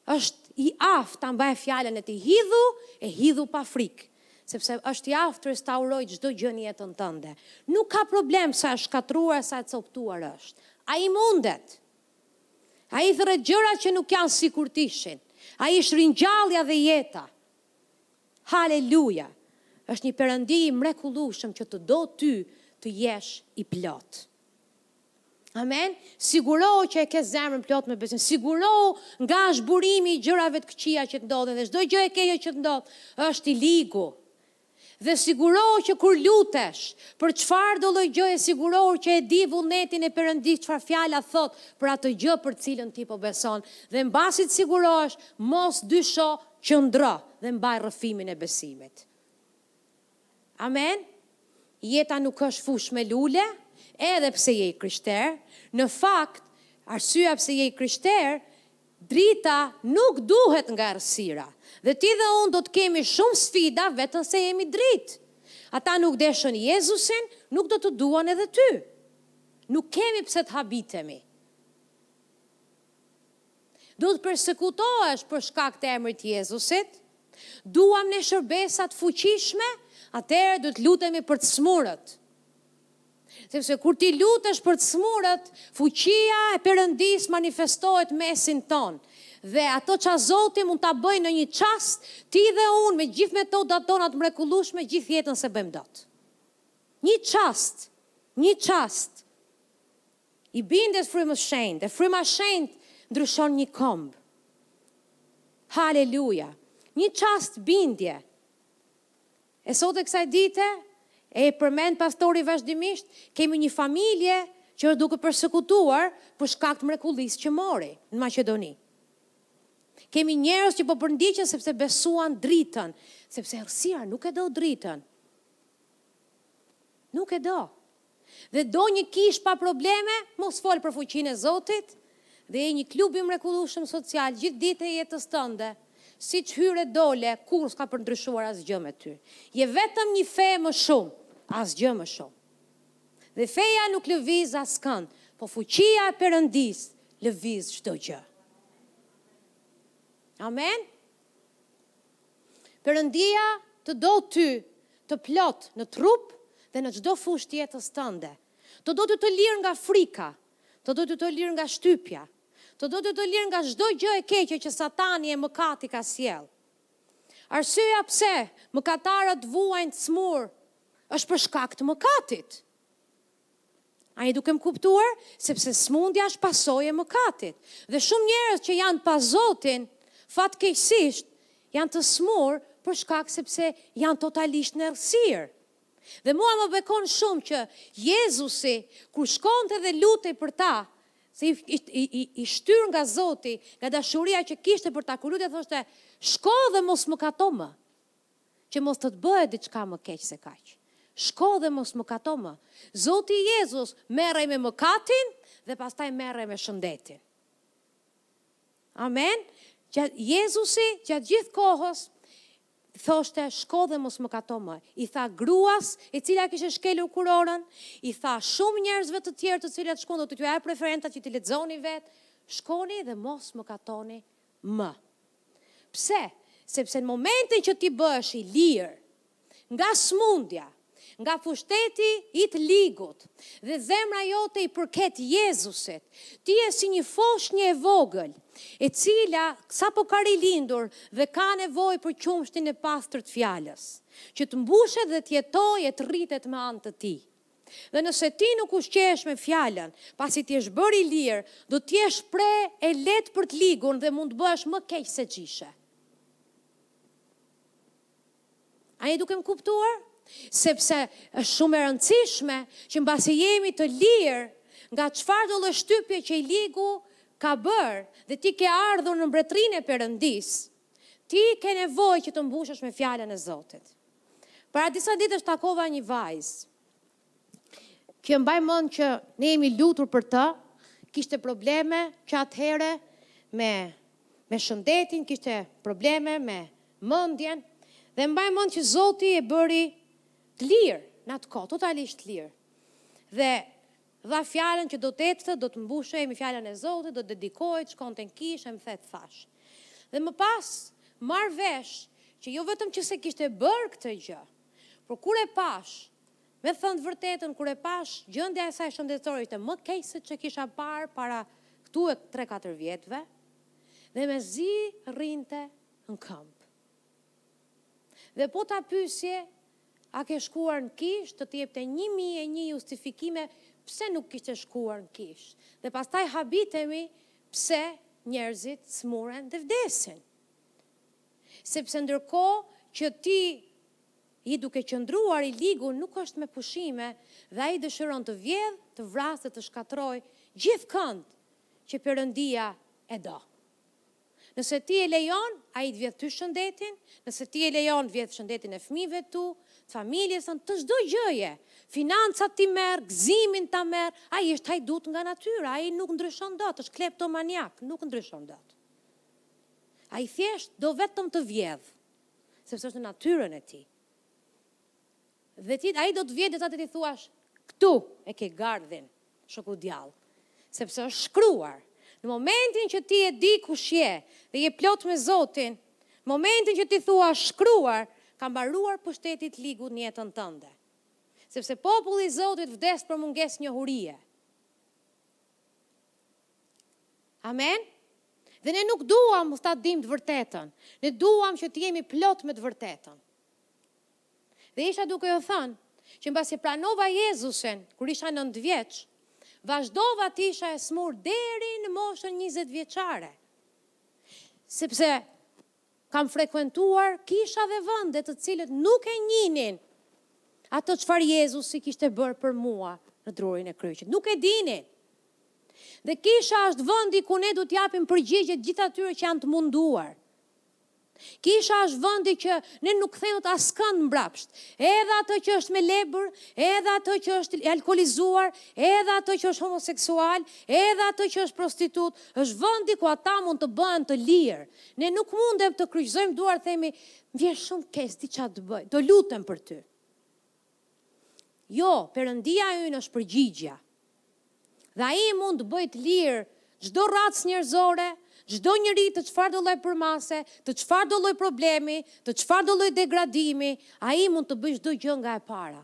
Është i aftë ta mbajë fjalën e tij hidhu e hidhu pa frikë, sepse është i aftë të restaurojë çdo gjë në jetën tënde. Nuk ka problem sa e shkatërruar e sa e copëtuar është. Ai mundet. Ai thërret gjëra që nuk janë sikur të ishin. Ai është ringjallja dhe jeta. Haleluja! Është një Perëndi i mrekullueshëm që të do ty të jesh i plotë. Amen. Sigurohu që e ke zemrën plot me besim. Sigurohu nga është burimi i gjërave të këqija që të ndodhin dhe çdo gjë e keqe që të ndodh është i ligu. Dhe sigurohu që kur lutesh për çfarëdo lloj gjëje, sigurohu që e di vullnetin e Perëndisë çfarë fjala thotë për atë gjë për cilën ti po beson. Dhe mbasi të sigurohesh, mos dysho, qëndro dhe mbaj rrëfimin e besimit. Amen Jeta nuk është fushë me lule, edhe pse je i krishterë, në fakt, arsyeja pse je i krishterë, drita nuk duhet nga errësira, dhe ti dhe unë do të kemi shumë sfida vetëm se jemi dritë. Ata nuk deshën Jezusin, nuk do të duan edhe ty. Nuk kemi pse të habitemi. Do të persekutohesh për shkak të emrit të Jezusit? Duam ne shërbesa të fuqishme? Atëherë duhet të lutemi për të smurët. Sepse kur ti lutesh për të smurët, fuqia e Perëndisë manifestohet mesin tonë. Dhe ato që Zoti mund ta bëjë në një çast, ti dhe unë me gjithë metodat tona të mrekullueshme gjithë jetën s'e bëjmë dot. Një çast, një çast. I bindet Frymës Shenjtë e Fryma e Shenjtë ndryshon një komb. Haleluja! Një çast bindje. E sot e kësaj dite, e përmend pastori vazhdimisht, kemi një familje që është duke persekutuar për shkak të mrekullisë që mori në Maqedoni. Kemi njerëz që po përndiqen sepse besuan dritën, sepse errësira nuk e do dritën. Nuk e do. Dhe do një kishë pa probleme, mos fol për fuqinë e Zotit, dhe je një klub i mrekullueshëm social gjithë ditë e jetës tënde, siç hyre e dole kurrë s'ka për ndryshuar asgjë me ty. Je vetëm një fe më shumë, asgjë më shumë. Dhe feja nuk lëviz askënd, po fuqia e Perëndisë lëviz çdo gjë. Amen. Perëndia të do ty të plotë në trup dhe në çdo fushë të jetës tënde. Të do ty të lirë nga frika, të do ty të lirë nga shtypja, të do ty të lirë nga çdo gjë e keqe që satani e mëkati ka sjellë. Arsyeja pse mëkatarët vuajnë të smurë është për shkak të mëkatit. A je duke më kuptuar, sepse smundja është pasojë e mëkatit. Dhe shumë njerëz që janë pa zotin, fatkeqësisht, janë të smurë për shkak sepse janë totalisht në errësirë. Dhe mua më bekon shumë që Jezusi, kur shkonte dhe lutej për ta, se i, i, i, i shtyrë nga Zoti, nga dashuria që kishte për ta, kur lutej thoshte, shko dhe mos mëkato më. Që mos të të bëhet diçka më keq se kaq. Shko dhe mos mëkato më. Zoti Jezus, merrej me mëkatin dhe pastaj merrej me shëndetin. Amen. Jezusi gjatë gjithë kohës thoshte shko dhe mos mëkato më. I tha gruas, e cila kishte shkelur kurorën, i tha shumë njerëzve të tjerë të cilët shkon do të t'ju jap referencat që t'i lexoni vetë, shkoni dhe mos mëkatoni më. Pse? Sepse në momentin që ti bëhesh i lirë nga smundja, nga pushteti i të ligut dhe zemra jote i përket Jezusit, ti je si një foshnje e vogël, e cila sapo ka rilindur dhe ka nevojë për qumështin e pastër të Fjalës, që të mbushet dhe të jetojë e të rritet me anë të tij. Dhe nëse ti nuk ushqehesh me Fjalën, pasi të jesh bërë i lirë, do të jesh pre e lehtë për të ligun dhe mund të bëhesh më keq se ç'ishe. A je duke më kuptuar? Sepse është shumë e rëndësishme që mbasi jemi të lirë nga çfarëdo lloj shtypje që i ligu ka bërë dhe ti ke ardhur në mbretërinë e Perëndisë, Ti ke nevojë që të mbushesh me Fjalën e Zotit. Para disa ditësh takova një vajzë që e mbaj mend që ne jemi lutur për të, kishte probleme që atëherë me me shëndetin, kishte probleme me mendjen dhe mbaj mend që Zoti e bëri të lirë në atë kohë, totalisht të lirë. Dhe Dha fjalën që do të ecte, do të mbushej me fjalën e Zotit, do të dedikohej, të shkonte në kishë e më the të thashë. Dhe më pas marr vesh që jo vetëm që s'e kishte bërë këtë gjë, por kur e pashë, me thënë të vërtetën, kur e pashë gjendja e saj shëndetësore ishte më keq se ç'e kisha parë para këtu e tre-katër vjetëve dhe mezi rrinte në këmbë. Dhe po ta pyesje a ke shkuar në kishë do të jepte një mijë e një justifikime pse nuk kishte shkuar në kishë. Dhe pastaj habitemi pse njerëzit smuren dhe vdesin. Sepse ndërkohë që ti je duke qëndruar i ligu nuk është me pushime dhe ai dëshiron të vjedhë, të vrasë dhe të shkatërrojë gjithkënd që Perëndia e do. Nëse ti e lejon, ai të vjedh ty shëndetin, nëse ti e lejon të vjedh shëndetin e fëmijëve tu, të familjes tënde, të çdo gjëje. Financat t'i merr, gëzimin ta merr, ai është hajdut nga natyra, ai nuk ndryshon dot, është kleptomaniak, nuk ndryshon dot. Ai thjesht do vetëm të vjedhë, sepse është në natyrën e tij. Dhe ti ai do të vjedhë dhe ti t'i thuash këtu e ke gardhin shoku djall sepse është shkruar në momentin që ti e di kush je dhe je plot me zotin në momentin që ti thua është shkruar ka mbaruar pushteti i të ligut në jetën tënde sepse populli i zotit vdes për mungesë njohurie amen dhe ne nuk duam ta dim të vërtetën ne duam që të jemi plot me të vërtetën Dhe isha duke ju thënë, që mbasi pranova Jezusin, kur isha nëntë vjeç, vazhdova të isha e smur deri në moshën njëzet vjeçare. Sepse kam frekuentuar kisha dhe vënde të cilët nuk e njihnin ato çfarë Jezusi kishte bërë për mua në drurin e kryqit. Nuk e dinin. Dhe kisha është vëndi ku ne du t'japim përgjigje t'gjithë atyre që janë të munduar. Kisha është vendi që ne nuk kthejmë dot askënd mbrapsht. Edhe atë që është me lebër, edhe atë që është i alkoolizuar, edhe atë që është homoseksual, edhe atë që është prostitutë, është vendi ku ata mund të bëhen të lirë. Ne nuk mundem të kryqëzojmë duart të themi, më vjen shumë keq, s'di çfarë të bëj, do lutem për ty. Jo, Perëndia ynë është përgjigjja. Dhe Ai mund të bëjë të lirë çdo rracë njerëzore, çdo njeri të çfarëdo lloj përmase, të çfarëdo lloj problemi, të çfarëdo lloj degradimi, Ai mund të bëjë çdo gjë nga e para.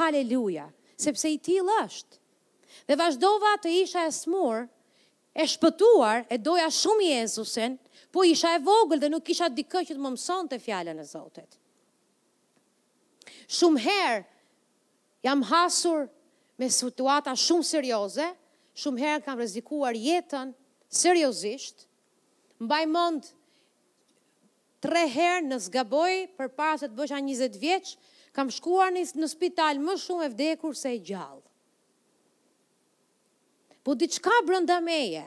Haleluja! Sepse i tillë është. Dhe vazhdova të isha e smur, e shpëtuar, e doja shumë Jezusin, po isha e vogël dhe nuk kisha dikë që të më mësonte Fjalën e Zotit. Shumë herë jam hasur me situata shumë serioze, shumë herë kam rrezikuar jetën seriozisht. Mbaj mend tre herë në s'gaboj përpara se të bësha 20 vjeç, kam shkuar në spital më shumë e vdekur se e gjallë. Po diçka brënda meje.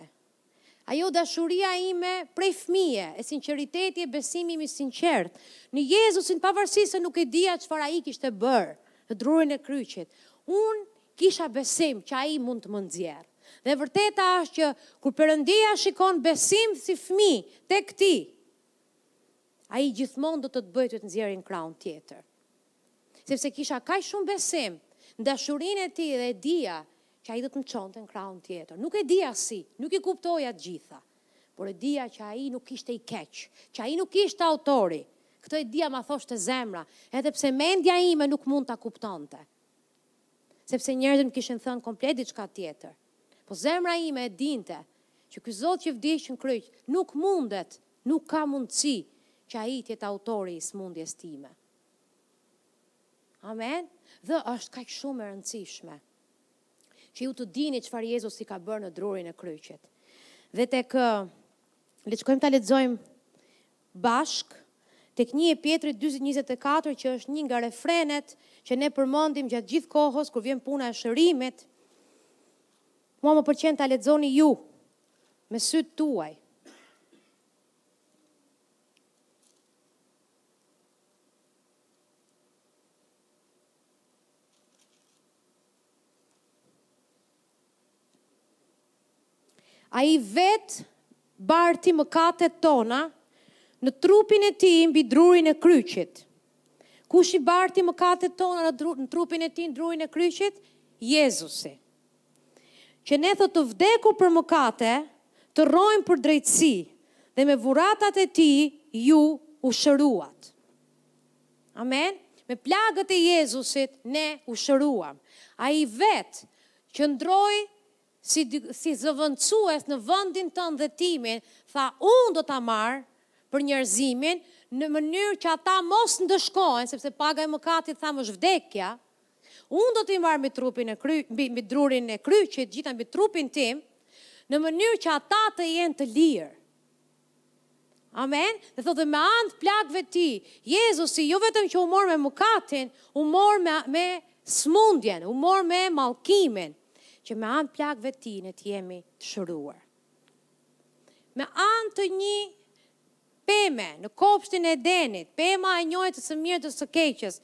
Ajo dashuria ime prej fëmije, e sinqeriteti e besimi im i sinqertë, në Jezusin pavarësisht se nuk e dija çfarë Ai kishte bërë në drurin e kryqit, unë kisha besim që Ai mund të më nxjerrë. Dhe e vërteta është që kur Perëndia shikon besim si fëmijë tek ti, Ai gjithmonë do të të bëjë të të nxjerri në krahun tjetër. Sepse kisha kaq shumë besim në dashurinë e tij dhe e dija që ai do të më çonte në krahun tjetër. Nuk e dija si, nuk i kuptoja të gjitha, por e dija që ai nuk ishte i keq, që ai nuk ishte autori. Këtë e dija ma thoshte zemra, edhe pse mendja ime nuk mund ta kuptonte. Sepse njerëzit më kishin thënë komplet diçka tjetër. Po zemra ime e dinte që ky Zot që vdiq në kryq nuk mundet Nuk ka mundësi që ai të jetë autori i sëmundjes time. Amen? Dhe është kaq shumë e rëndësishme që ju të dini çfarë Jezusi ka bërë në drurin e kryqit. Dhe tek le të shkojmë ta lexojmë bashkë tek 1 e Pjetrit 2:24 që është një nga refrenet që ne përmendim gjatë gjithë kohës kur vjen puna e shërimit. Mua më pëlqen ta lexoni ju. Me sytë tuaj. Ai vetë barti mëkatet tona në trupin e tij mbi drurin e kryqit. Kush i barti mëkatet tona në, në trupin e tij në drurin e kryqit? Jezusi. Që ne thotë të vdekur për mëkate, të rrojmë për drejtësi dhe me vurratat e tij ju u shëruat. Amen. Me plagët e Jezusit ne u shëruam. Ai vetë qëndroi si si zëvendësues në vendin tënd dhe timin, tha unë do ta marr për njerëzimin në mënyrë që ata mos ndëshkohen, sepse paga e mëkatit thamë është vdekja. Unë do t'i marr mbi trupin e kry, mbi, mbi drurin e kryqit, të gjitha mbi trupin tim, në mënyrë që ata të jenë të lirë. Amen? Dhe thotë, me anë të plagëve të tij, Jezusi, jo vetëm që u mor me mëkatin, u mor me, me sëmundjen, u mor me mallkimin, që me anë të plagëve të tij ne të jemi të shëruar. Me anë të një Peme, në kopshtin e Edenit, pema e njohjes të së mirës, të së keqes,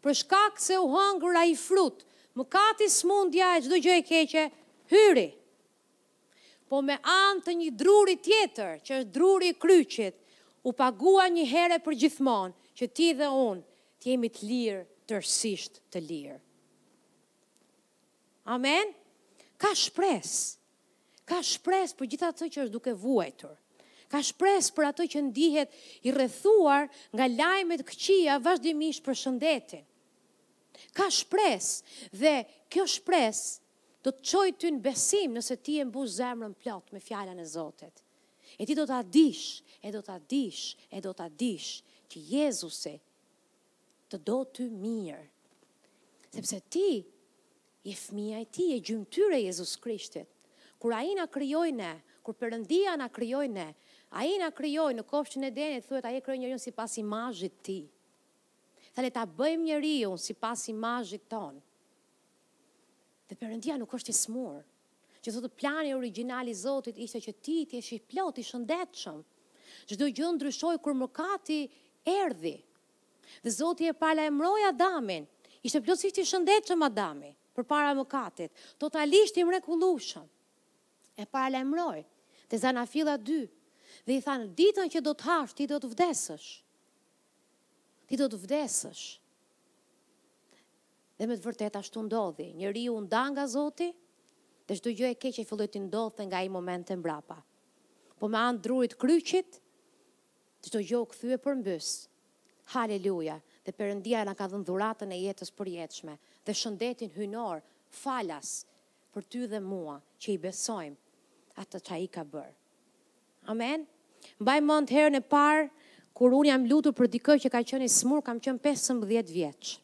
për shkak se u hëngur ai frut, mëkati, sëmundja e çdo gjë e keqe hyri. Po me anë të një druri tjetër, që është druri i kryqit, u pagua një herë e përgjithmonë, që ti dhe unë të jemi të lirë, tërësisht të lirë. Amen? Ka shpresë. Ka shpresë për gjithë atë që është duke vuajtur. Ka shpresë për atë që ndihet i rrethuar nga lajmet këqija vazhdimisht për shëndetin. Ka shpresë dhe kjo shpresë do të çojë ty në besim nëse ti e mbush zemrën plot me fjalën e Zotit. E ti do ta dish, e do ta dish, e do ta dish që Jezusi të do ty mirë. Sepse ti je fëmija i tij, je gjymtyrë e Jezus Krishtit. Kur ai na krijoi ne, kur Perëndia na krijoi ne, ai na krijoi në kopshtin e Edenit, thuhet ai e krijoi njeriun sipas imazhit të tij. Tha le ta bëjmë njeriun sipas imazhit tonë. Dhe Perëndia nuk është i sëmurë. Që do të thotë plani origjinal i Zotit ishte që ti të jesh i plotë, i shëndetshëm. Çdo gjë ndryshoi kur mëkati erdhi. Dhe Zoti e paralajmëroi Adamin. Ishte plotësisht i shëndetshëm Adami përpara mëkatit, totalisht i mrekullueshëm. E paralajmëroi te Zanafilla dy dhe i tha në ditën që do të hash ti do të vdesësh. Ti do të vdesësh. Dhe me të vërtetë ashtu ndodhi, njeriu u nda nga Zoti dhe çdo gjë e keqe filloi t'i ndodhte nga ai moment e mbrapa. Po me anë drurit kryqit, çdo gjë u kthye përmbys. Haleluja! Dhe Perëndia na ka dhënë dhuratën e jetës përjetshme dhe shëndetin hyjnor, falas për ty dhe mua që i besojmë atë ç'Ai ka bërë. Amen Mbaj mend herën e parë kur unë jam lutur për dikë që ka qenë i smur, kam qenë 15 vjeç.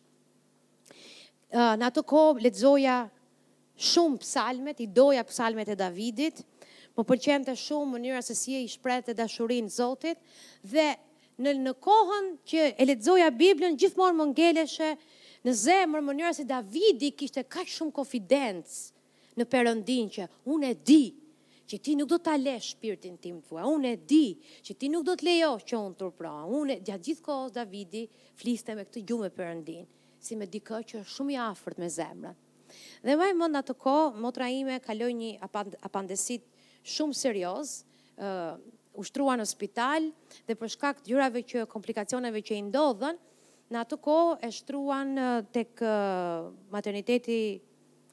Ë në atë kohë lexoja shumë psalmet, i doja psalmet e Davidit. Më pëlqente shumë mënyra se si ai i shprehte dashurinë Zotit dhe në në kohën që e lexoja Biblën gjithmonë më ngeleshe në zemër mënyra se Davidi kishte kaq shumë konfidencë në Perëndinë që unë e di që ti nuk do ta lesh shpirtin tim të vuajë. Unë e di që ti nuk do të lejosh që unë turprohem. Unë gjatë gjithë kohës Davidi fliste me këtë gjuhë me Perëndinë, si me dikë që është shumë i afërt me zemrën. Dhe mbaj mend atë kohë, motra ime kaloi një apandesit shumë serioz, ë u shtrua në spital dhe për shkak të gjërave që komplikacioneve që i ndodhën, në atë kohë e shtruan tek materniteti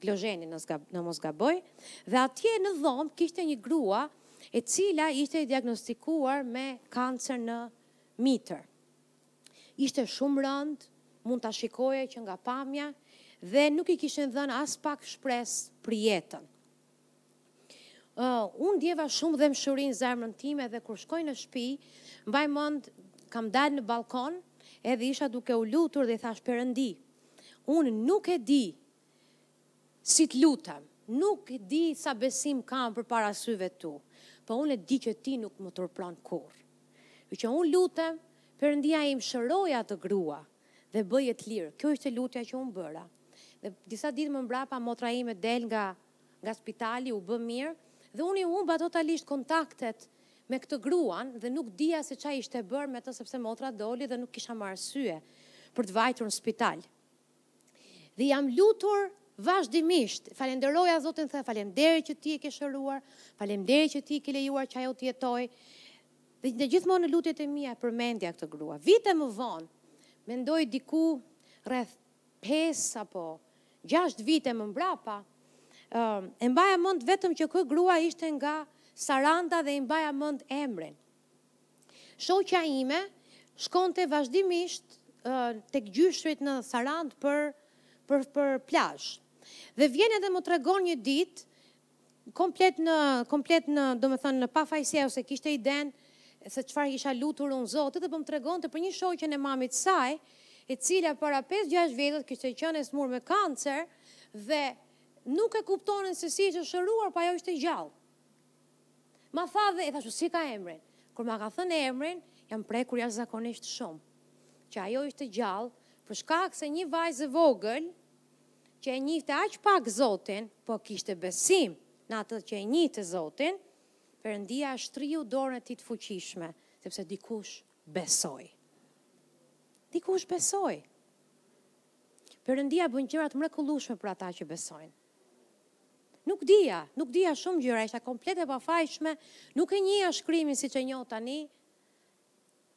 Gliozheni në mos gaboj dhe atje në dhomë kishte një grua e cila ishte diagnostikuar me kancer në mitër. Ishte shumë rëndë, mund ta shikoje që nga pamja dhe nuk i kishin dhënë aspak shpresë për jetën. Uh, unë ndjeva shumë dhembshuri në zemrën time dhe kur shkoj në shpi, mbaj mend kam dalë në balkon edhe isha duke u lutur dhe i thashë Perëndi. Unë nuk e di Si të lutem, nuk di sa besim kam përpara syve tu, po unë e di që ti nuk më turpron kurrë. Kështu që unë lutem, Perëndia im shëroje atë grua dhe bëje të lirë. Kjo ishte lutja që unë bëra. Dhe disa ditë më mbrapa motra ime del nga nga spitali, u bë mirë dhe unë i humba totalisht kontaktet me këtë gruan dhe nuk dija se ça ishte bërë me të sepse motra doli dhe nuk kisha më arsye për të vajtur në spital. Dhe jam lutur vazhdimisht. Falenderoja Zotin thoja, falemnderit që ti e ke shëruar, falemnderit që ti ke lejuar që ajo të jetojë. Dhe në gjithmonë në lutjet e mia përmendja këtë grua. Vite më vonë, mendoj diku rreth 5 apo 6 vite më mbrapa, e mbaja mend vetëm që kjo grua ishte nga Saranda dhe i mbaja mend emrin. Shoqja ime shkonte vazhdimisht tek gjyshrit në Sarandë për për për plazh. Dhe vjen edhe më tregon një ditë komplet në komplet në, domethënë në pafajësi, s'e kishte idenë se çfarë kisha lutur unë Zotit dhe po më tregonte për një shoqen e mamit të saj, e cila para pesë gjashtë vjetëve kishte qenë e smur me kancer dhe nuk e kuptonin se si ishte shëruar, po ajo ishte gjallë. Ma tha dhe i thashë si ka emrin. Kur ma ka thënë emrin, jam prekur jashtëzakonisht shumë. Që ajo ishte gjallë, për shkak se një vajzë e vogël, që e njihte aq pak Zotin, po kishte besim në atë që e njihte Zotin, Perëndia e shtriu dorën e tij të fuqishme, sepse dikush besoi. Dikush besoi. Perëndia bën gjëra të mrekullueshme për ata që besojnë. Nuk dija, nuk dija shumë gjëra, isha komplet e pafajshme, nuk e njihja shkrimin siç e njoh tani,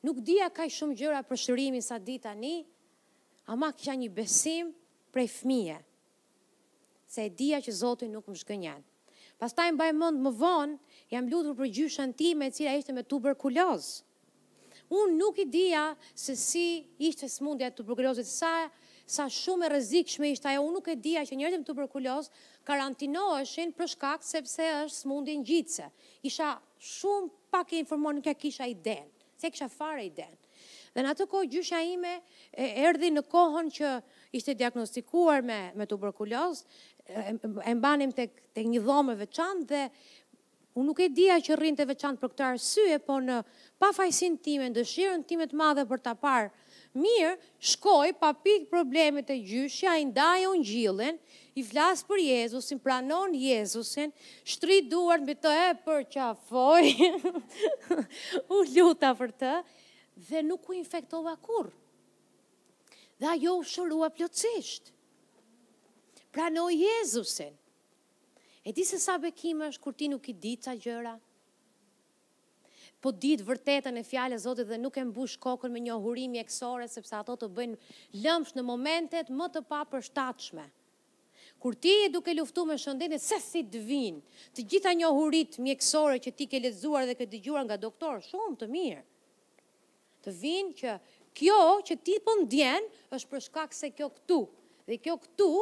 nuk dija kaq shumë gjëra për shërimin sa di tani, ama kisha një besim prej fëmije, se e dija që Zoti nuk më zhgënjen. Pastaj mbaj mend më vonë, jam lutur për gjyshen time e cila ishte me tuberkulozë. Unë nuk e dija se si ishte sëmundja e tuberkulozit, sa sa shumë e rrezikshme ishte ajo, unë nuk e dija që njerëzit me tuberkulozë karantinoheshin për shkak sepse është sëmundje ngjitëse. Isha shumë pak e informuar, nuk ja kisha idenë, s'ja kisha fare idenë. Dhe në atë kohë gjyshja ime erdhi në kohën që ishte diagnostikuar me me tuberkulozë, e mbanim tek tek një dhomë e veçantë dhe Unë nuk e dija që rrinte e veçantë për këtë arsye, po në pafajësinë time, në dëshirën time të madhe për ta parë mirë, shkoj pa pikë probleme te gjyshja, i ndaj ungjillin, i flas për Jezusin, pranon Jezusin, shtrij duart mbi të e përqafoj, u luta për të dhe nuk u infektova kurrë. Dhe ajo u shërua plotësisht. Pranoi Jezusin. E di se sa bekim është kur ti nuk i di ca gjëra? Po di të vërtetën e fjalës së Zotit dhe nuk e mbush kokën me njohuri mjekësore sepse ato të bëjnë lëmsh në momentet më të papërshtatshme. Kur ti je duke luftu me shëndetin se si të vijnë të gjitha njohuritë mjekësore që ti ke lexuar dhe ke dëgjuar nga doktorë shumë të mirë. Të vijnë që kjo që ti po ndien është për shkak se kjo këtu dhe kjo këtu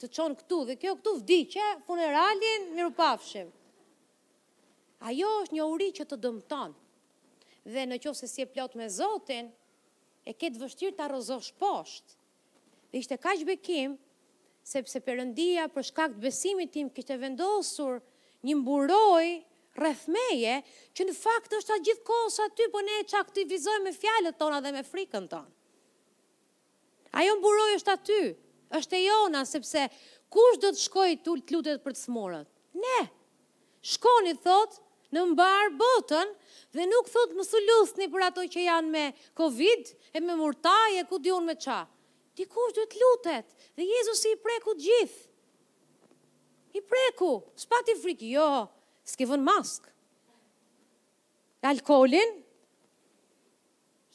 Të çon këtu dhe kjo këtu vdiqe funeralin mirupafshim. Ajo është njohuri që të dëmton. Dhe në qoftë se s'je plot me Zotin, e ke të vështirë ta rrëzosh poshtë. Dhe ishte kaq bekim sepse Perëndia për shkak të besimit tim kishte vendosur një mburojë rreth meje, që në fakt është gjithë kohës aty, po ne e çaktivizojmë me fjalët tona dhe me frikën tonë. Ajo mburojë është aty, është e jona sepse kush do të shkojë të lutet për të sëmurët? Ne! Shkoni thotë në mbarë botën dhe nuk thotë mos u lutni për ato që janë me covid e me murtajë e ku di unë me ça. Dikush duhet të lutet dhe Jezusi i preku të gjithë. I preku, s'pati frikë, jo, s'ke vënë maskë. Alkoolin?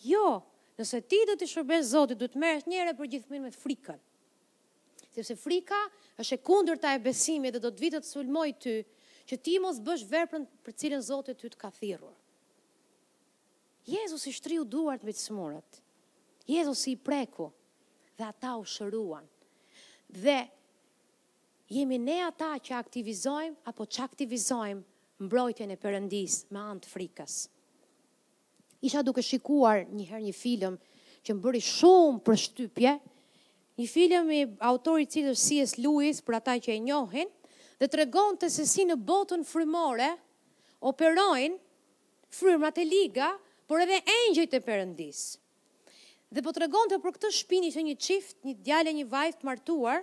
Jo, nëse ti do t'i shërbesh Zotit, duhet të merresh një herë për gjithmonë me frikën. Sepse frika është e kundërta e besimit dhe do të vijë të të sulmojë ty, që ti mos bësh veprën për cilën Zoti ty të ka thirrur. Jezusi shtriu duart mbi të sëmurët. Jezusi i preku dhe ata u shëruan. Dhe Jemi ne ata që aktivizojmë apo çaktivizojmë mbrojtjen e Perëndisë me anë të frikës. Isha duke shikuar një herë një film që më bëri shumë përshtypje, një film i autorit i cili është C.S. Lewis për ata që e njohin dhe tregonte se si në botën frymore operojnë frymrat e liga, por edhe engjëjt e Perëndisë. Dhe po tregonte për këtë shpinë ishte një çift, një djalë e një vajzë të martuar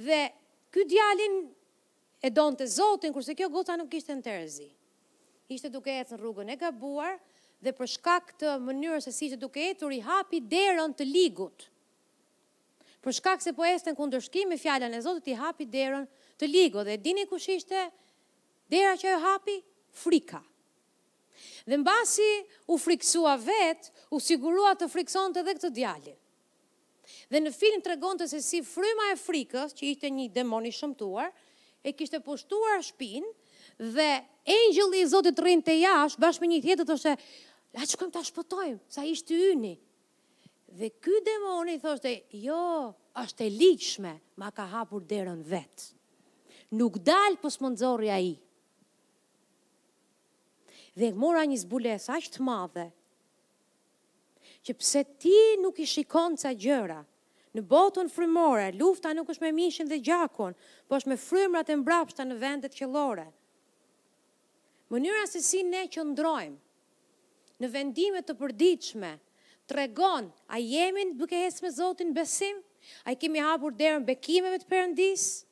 dhe ky djali e donte Zotin, kurse kjo goca nuk ishte në terezi. Ishte duke ecë në rrugën e gabuar dhe për shkak të mënyrës se si ishte duke ecur i hapi derën të ligut. Për shkak se po ecte në kundërshtim me fjalën e Zotit i hapi derën të ligut dhe e dini kush ishte dera që ajo hapi? Frika. Dhe mbasi u frikësua vetë, u sigurua të frikësonte edhe këtë djalin. Dhe në film tregonte se si fryma e frikës, që ishte një demon i shëmtuar, e kishte pushtuar shpinë dhe engjëlli i Zotit rrinte jashtë bashkë me një tjetër thoshte le të shkojmë ta shpëtojmë, se ishte i yni. Dhe ky demoni thoshte, jo, është e ligjshme, ma ka hapur derën vetë. Nuk dal po s'më nxorri ai. Dhe e mora një zbulesë aq të madhe, që pse ti nuk i shikon ca gjëra, në botën frymore, lufta nuk është me mishin dhe gjakun, po është me frymrat e mbrapshta në vendet qiellore. Mënyra se si ne qëndrojmë në vendime të përditshme, tregon a jemi duke ecë me Zotin besim, a i kemi hapur derën bekimeve të Perëndisë,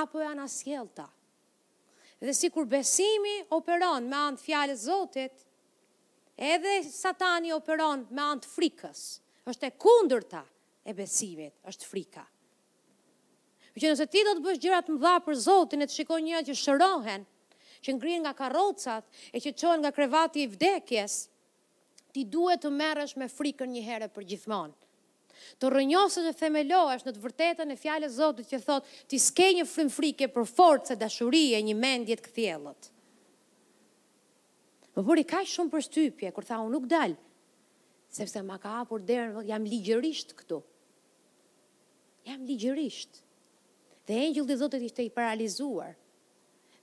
apo e anasjellta. Dhe sikur besimi operon me anë të fjalës së Zotit, edhe Satani operon me anë të frikës. Është e kundërta e besimit, është frika. Që nëse ti do të bësh gjëra të mëdha për Zotin e të shikosh njerëz që shërohen, që ngrihen nga karrocat e që çohen nga krevati i vdekjes, ti duhet të merresh me frikën një herë e përgjithmonë. Të rrënjosesh e të themelohesh në të vërtetën e Fjalës Zotit që thotë ti s'ke një frymë frike por forcë e dashuri e një mendje të kthjellët. Më bëri kaq shumë përshtypje kur tha unë nuk dal, sepse ma ka hapur derën, jam ligjërisht këtu. Jam ligjërisht. Dhe engjëlli i Zotit ishte i paralizuar.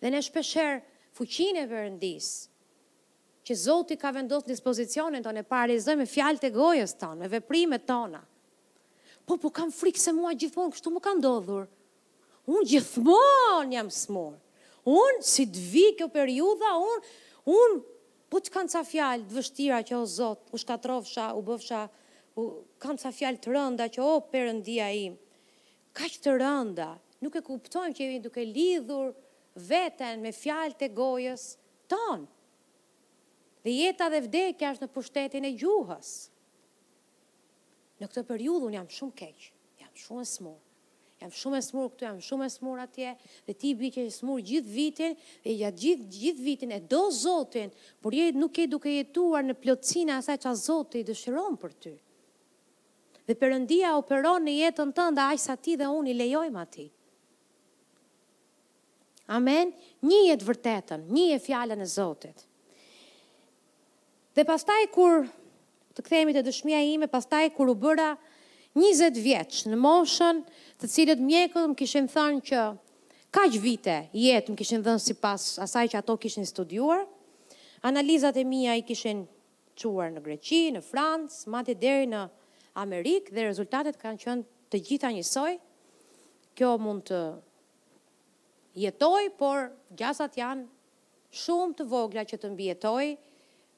Dhe ne shpeshherë fuqinë e Perëndisë që Zoti ka vendosë në dispozicionin tonë, e paralizojmë me fjalët e gojës tonë, me veprimet tona. Po, po kam frikë se mua gjithmonë kështu më ka ndodhur. Unë gjithmonë jam smur. Unë, si të vi kjo periudha, unë, unë, po të kanë ca fjalë të vështira që o Zot, u shkatrofsha, u bëfsha, u, kanë ca fjalë të rënda që o perëndia im, kaq të rënda, nuk e kuptojmë që jemi duke lidhur veten me fjalët e gojës, Tonë! Dhe jeta dhe vdekja është në pushtetin e gjuhës! Në këtë periudhë unë jam shumë keq, jam shumë e smur. Jam shumë e smur këtu, jam shumë e smur atje, dhe ti bie që je e smur gjithë vitin, dhe gjatë gjithë gjithë vitin e do Zotin, por je nuk je duke jetuar në plotësinë e asaj ça Zoti dëshiron për ty. Dhe Perëndia operon në jetën tënde aq sa ti dhe unë i lejojmë Atij. Amen. Njihe të vërtetën, njihe fjalën e Zotit. Dhe pastaj kur të kthehemi te dëshmia ime, pastaj kur u bëra 20 vjeç, në moshën të cilët mjekët më kishin thënë që kaq vite jetë më kishin dhënë sipas asaj që ato kishin studiuar, analizat e mia i kishin çuar në Greqi, në Francë, madje deri në Amerikë dhe rezultatet kanë qenë të gjitha njësoj. Kjo mund të jetoj por gjasat janë shumë të vogla që të mbijetoj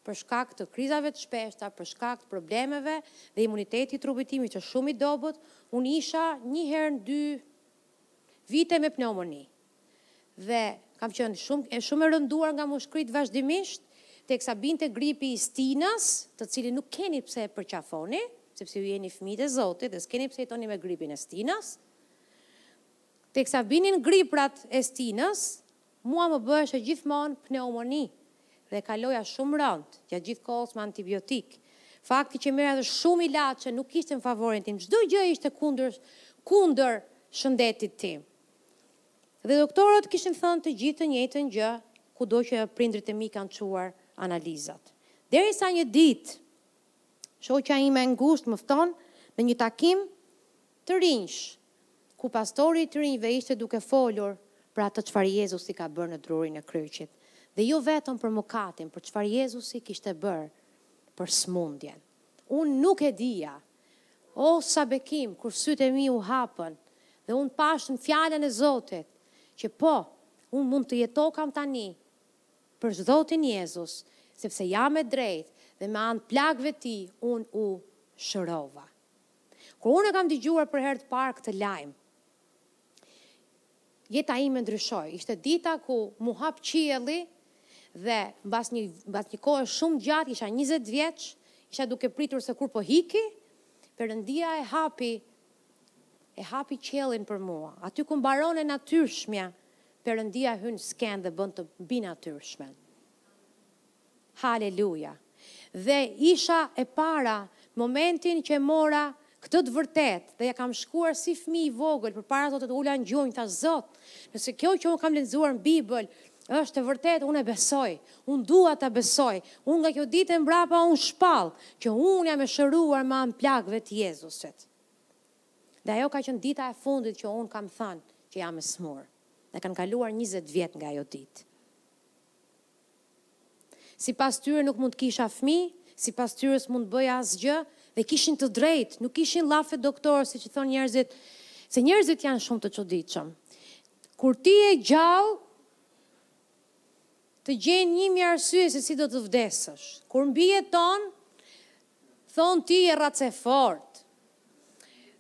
për shkak të krizave të shpeshta për shkak të problemeve dhe imuniteti i trupit tim ishte shumë i dobët unë isha një herë në dy vite me pneumoni dhe kam qenë shumë e shumë e rënduar nga mushkëritë vazhdimisht teksa binte gripi i stinës të cilin nuk keni pse e përqafoni sepse ju jeni fëmijët e Zotit dhe s'keni pse jetoni me gripin e stinës Teksa binin griprat e stinës, mua më bëheshe gjithmonë pneumoni dhe kaloja shumë rëndë gjatë gjithë kohës me antibiotikë. Fakti që merrja dhe shumë ilaçe nuk ishte në favorin tim, çdo gjë ishte kundër kundër shëndetit tim. Dhe doktorët kishin thënë të gjithë të njëjtën gjë kudo që prindërit e mi kanë çuar analizat. Derisa një ditë shoqja ime e ngushtë më fton në një takim të rinjsh ku pastori i të rinjve ishte duke folur për atë çfarë Jezusi ka bërë në drurin e kryqit, dhe jo vetëm për mëkatin, por çfarë Jezusi kishte bërë për sëmundjen. Unë nuk e dija. Oh, sa bekim, kur sytë e mi u hapën, dhe unë pashë në Fjalën e Zotit, që po, unë mund të jetokam tani për Zotin Jezus, sepse jam e drejtë, dhe me anë plagëve Tij unë u shërova. Kur unë e kam dëgjuar për herë të parë këtë lajm, jeta ime ndryshoi. Ishte dita ku m'u hap qielli dhe mbas një mbas një kohe shumë të gjatë, isha 20 vjeç, isha duke pritur se kur po hiki, Perëndia e hapi e hapi qiellin për mua. Aty ku mbaron e natyrshmja, Perëndia hyn skenë dhe bën të mbinatyrshmen. Haleluja! Dhe ishte e para momentin që e mora këtë të vërtetë dhe ja kam shkuar si fëmijë i vogël përpara Zotit u ula në gjunjë thash Zot, nëse kjo që unë kam lexuar në Bibël është e vërtetë unë e besoj, unë dua ta besoj, unë nga kjo ditë e mbrapa unë shpall që unë jam e shëruar me anë plagëve të Jezusit. Dhe ajo ka qenë dita e fundit që unë kam thënë që jam e smur. Dhe kanë kaluar njëzet vjet nga ajo ditë. Sipas tyre nuk mund të kisha fëmijë, sipas tyre s'mund të bëja asgjë dhe kishin të drejtë, nuk ishin llafe doktorësh siç i thonë njerëzit, se njerëzit janë shumë të çuditshëm. Kur ti je gjallë të gjejnë njëmijë arsye se si do të vdesësh. Kur mbijeton Thonë ti je rracë e fortë.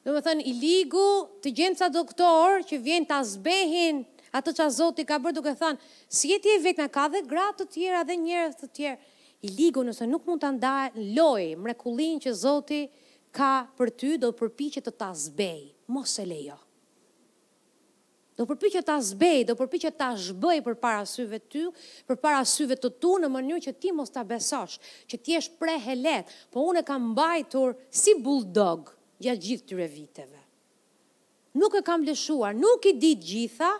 Domethënë i ligu të gjen ca doktorë që vijnë ta zbehin atë ça Zoti ka bërë duke thënë, s'je ti e vetmja ka dhe gra të tjera dhe njerëz të tjerë. I ligu nëse nuk mund ta ndalojë mrekullinë që Zoti ka për ty do përpiqet të ta zbehë. Mos e lejo. Do përpiqet ta zbehë, do përpiqet ta zhbëjë përpara syve ty, përpara syve të tu në mënyrë që ti mos ta besosh, që të jesh pre e lehtë, po unë e kam mbajtur si bulldog gjatë gjithë këtyre viteve. Nuk e kam lëshuar, nuk i di të gjitha,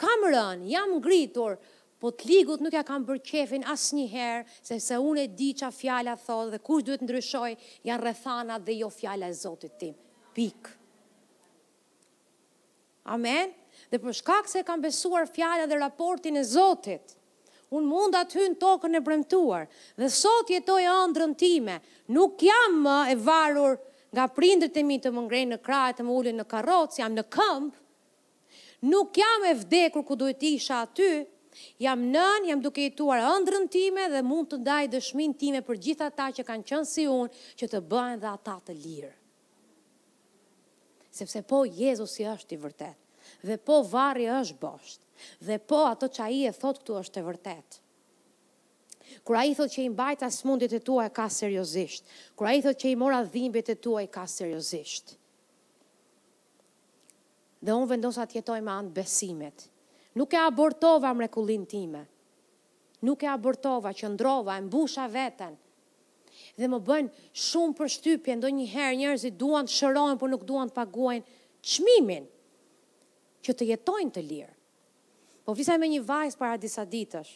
kam rënë, jam ngritur, po të ligut nuk ia kam bërë qejfin asnjëherë, sepse unë e di ça fjala thotë dhe kush duhet të ndryshojë janë rrethanat dhe jo fjala e Zotit tim. Pikë. Amen. Dhe për shkak se kam besuar fjalën dhe raportin e Zotit, unë munda të hy në tokën e premtuar, dhe sot jetoj ëndrën time, nuk jam më e varur nga prindrit e mi të më ngrejnë në krahë e të më ulin në karrocë, jam në këmbë, nuk jam e vdekur ku duhet të isha aty, jam nënë, jam duke jetuar ëndrën time dhe mund të ndaj dëshminë time për gjithë ata që kanë qenë si unë, që të bëhen dhe ata të lirë. Sepse po Jezusi është i vërtetë, dhe po varri është bosh, dhe po ato që Ai e thotë këtu është e vërtetë. Kur Ai thotë që i mbajta smundjet e tua e ka seriozisht, kur Ai thotë që i mora dhimbjet e tua i ka seriozisht. Dhe unë vendosa të jetoj me anë besimit. Nuk e abortova mrekullin time. Nuk e abortova, qëndrova, e mbusha veten. Dhe më bën shumë përshtypje ndonjëherë njerëzit duan të shërohen por nuk duan të paguajnë çmimin që të jetojnë të lirë. Po flisa me një vajzë para disa ditësh,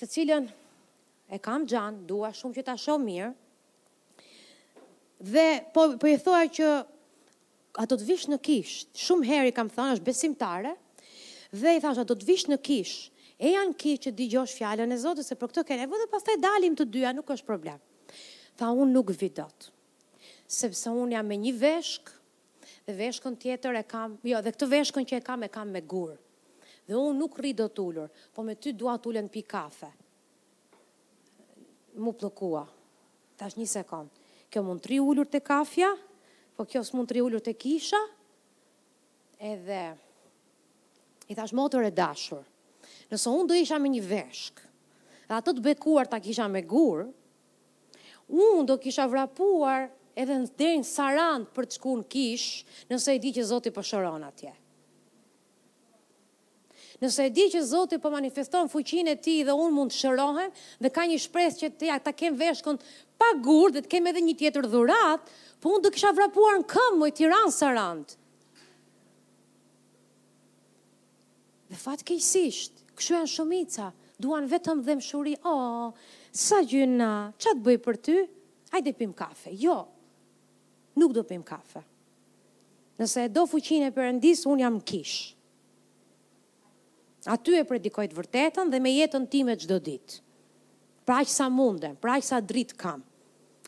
të cilën e kam xhan, dua shumë që ta shoh mirë. Dhe po po i thoja që A do të vish në kishë? Shumë herë i kam thënë, është besimtare, dhe i thashë, a do të vish në kishë? Eja në kishë që të dëgjosh fjalën e Zotit, se për këtë ke nevojë dhe pastaj dalim të dyja, nuk është problem. Tha, unë nuk vij dot. Sepse unë jam me një veshkë dhe veshkën tjetër e kam, jo, dhe këtë veshkën që e kam e kam me gur. Dhe unë nuk rri dot ulur, po me ty dua të ulem të pi kafe. M'u bllokua. Tash një sekond. Kjo mund të rri ulur te kafja, po kjo s'mund të rri ulur te kisha, edhe i thashë motër e dashur, nëse unë do isha me një veshkë, dhe atë të bekuar ta kisha me gur, unë do kisha vrapuar edhe deri në Sarandë për të shku në kishë, nëse e di që Zoti po shëron atje. Nëse e di që Zoti po manifeston fuqinë e Tij dhe unë mund të shërohem dhe ka një shpresë që ta kem veshkën pa gurë dhe të kem edhe një tjetër dhuratë, po unë do kisha vrapuar në këmbë, moj Tiranë Sarandë! Dhe fatkeqësisht, kështu janë shumica, duan vetëm dhembshuri, oo, sa gjynah, ça të bëj për ty? Hajde pimë kafe. Jo, nuk do pimë kafe. Nëse e do fuqinë e Perëndisë, unë jam në kishë. Aty e predikoj të vërtetën dhe me jetën time çdo ditë. Për aq sa mundem, për aq sa dritë kam.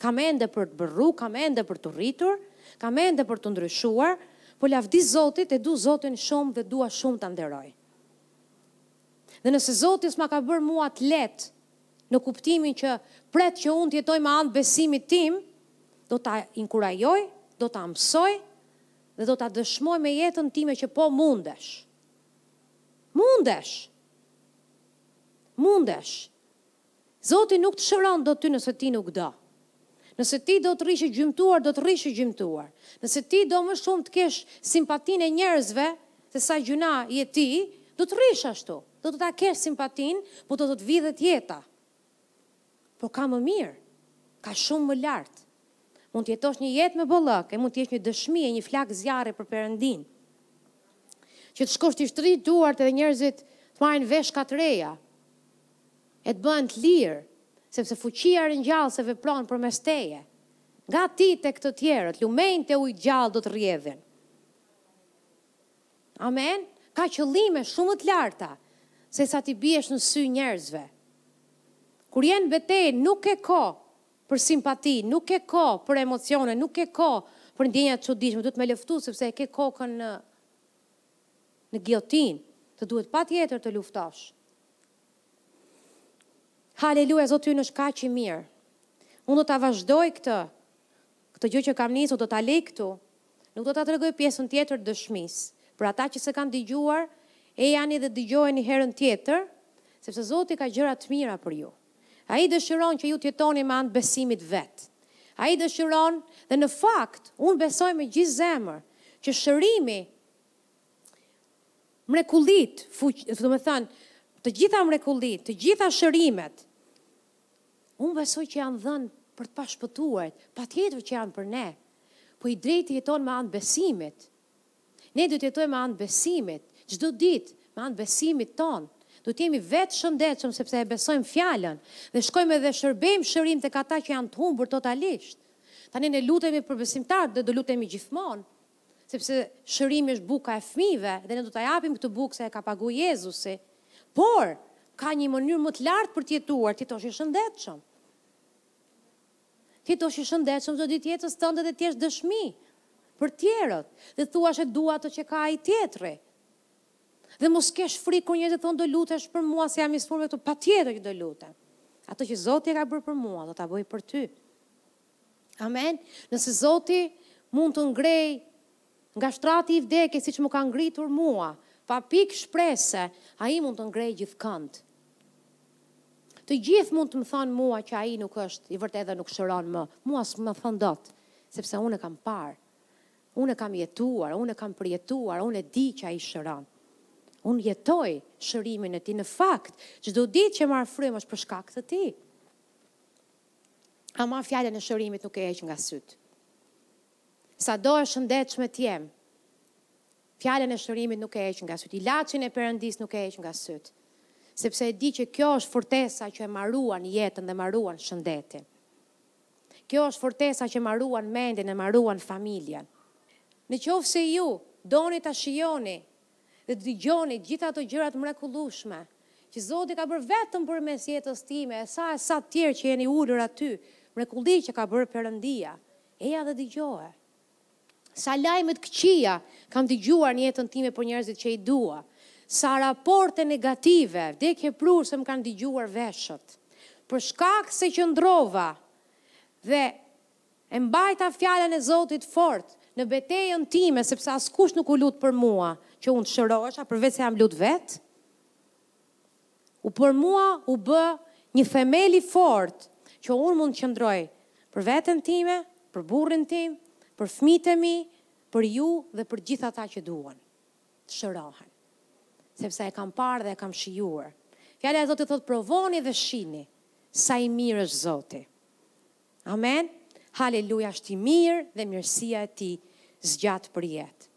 Kam ende për të bërë rrugë, kam ende për t'u rritur, kam ende për t'u ndryshuar, po lavdi Zotit e du Zotin shumë dhe dua shumë ta nderoj. Dhe nëse Zoti s'ma ka bërë mua të lehtë në kuptimin që pret që unë të jetoj me anë të besimit tim, do ta inkurajoj, do ta mësoj, dhe do ta dëshmoj me jetën time që po mundesh. Mundesh! Mundesh! Zoti nuk të shëron dot ty nëse ti nuk do. Nëse ti do të rrish i gjymtuar, do të rrish i gjymtuar. Nëse ti do më shumë të kesh simpatinë e njerëzve, se sa gjynah je ti, do të rrish ashtu. Do ta kesh simpatinë, po do të të vidhet jeta. Po ka më mirë. Ka shumë më lart. Mund të jetosh një jetë me bollëk e mund të jesh një dëshmi e një flakë zjarri për Perëndinë. Që të shkosh t'i shtrish duart edhe njerëzit të marrin veshka të reja e të bëhen të lirë, sepse fuqia ringjallëse vepron përmes teje. Nga ti tek të tjerët, lumenjtë e ujit të gjallë do të rrjedhin. Amen? Ka qëllime shumë më të larta sesa t'i biesh në sy njerëzve. Kur je në betejë, nuk ke kohë për simpati, nuk ke kohë për emocione, nuk ke kohë për ndjenja të çuditshme, duhet me lëftu sepse e ke kokën në në gijotinë, të duhet patjetër të luftosh. Haleluja, Zoti ynë është kaq i mirë. Unë do ta vazhdoj këtë, Këtë gjë që kam nisur do ta lej këtu. Nuk do ta tregoj pjesën tjetër të dëshmisë. Për ata që s'e kanë dëgjuar, ejani dhe dëgjojeni herën tjetër, sepse Zoti ka gjëra të mira për ju. Ai dëshiron që ju të jetoni me anë të besimit vet. Ai dëshiron, dhe në fakt, unë besoj me gjithë zemër, që shërimi, mrekullitë, fuq, domethënë, të gjitha mrekullitë, të gjitha shërimet, Unë besoj që janë dhënë për të pashpëtuarit, patjetër që janë për ne. Po i drejti jeton me anë të besimit. Ne duhet të jetojmë me anë të besimit, çdo ditë, me anë të besimit tonë. Duhet të jemi vetë të shëndetshëm sepse e besojmë Fjalën dhe shkojmë dhe shërbejmë shërim tek ata që janë të humbur totalisht. Tani ne lutemi për besimtarët dhe do lutemi gjithmonë. sepse shërimi është buka e fëmijëve dhe ne do ta japim këtë bukë se e ka pagu Jezusi. Por, ka një mënyrë më të lartë për të jetuar, të jetosh i shëndetshëm. Të jetosh i shëndetshëm çdo ditë jetës tënde dhe të jesh dëshmi për tjerët dhe thuash se dua atë që ka ai tjetri. Dhe mos kesh frikë kur njerëzit thonë do lutesh për mua se jam i smurë këtu, patjetër që do lutem. Atë që Zoti e ka bërë për mua, do ta bëj për ty. Amen. Nëse Zoti mund të ngrej nga shtrati i vdekjes siç më ka ngritur mua, pa pikë shprese, ai mund të ngrej gjithkënd. Të gjithë mund të më thonë mua që ai nuk është i vërtetë dhe nuk shëron më. Mua s'më thon dot, sepse unë kam parë. Unë kam jetuar, unë kam përjetuar, unë e di që ai shëron. Unë jetoj shërimin e tij në fakt. Çdo ditë që marr frymë është për shkak të tij. Ama fjalën e shërimit nuk e heq nga sytë. Sado e shëndetshme të jem, fjalën e shërimit nuk e heq nga sytë. Ilaçin e Perëndisë nuk e heq nga sytë. Sepse e di që kjo është fortesa që ma ruan jetën dhe ma ruan shëndetin. Kjo është fortesa që ma ruan mendjen e ma ruan familjen. Në qoftë se ju doni ta shijoni dhe të dëgjoni gjitha ato gjëra të mrekullueshme që Zoti ka bërë vetëm përmes jetës time e sa e sa të tjerë që jeni ulur aty, mrekulli që ka bërë Perëndia. Eja dhe dëgjoje. Sa lajme të këqija kam dëgjuar në jetën time për njerëzit që i dua. Sa raporte negative, vdekjeprurëse më kanë dëgjuar veshët. Për shkak se qëndrova dhe E mbajta fjalën e Zotit fort, në betejën time, sepse askush nuk u lut për mua, që unë të shërohesha, përveç se jam lut vetë. U për mua u bë një themel i fortë, që unë mund të qëndroj për veten time, për burrin tim, për fëmijët e mi, për ju dhe për gjithë ata që duan të shërohen. Sepse e kam parë dhe e kam shijuar. Fjala e Zotit thotë provoni dhe shihni sa i mirë është Zoti. Amen! Haleluja është i mirë dhe mirësia e tij zgjat përjetë.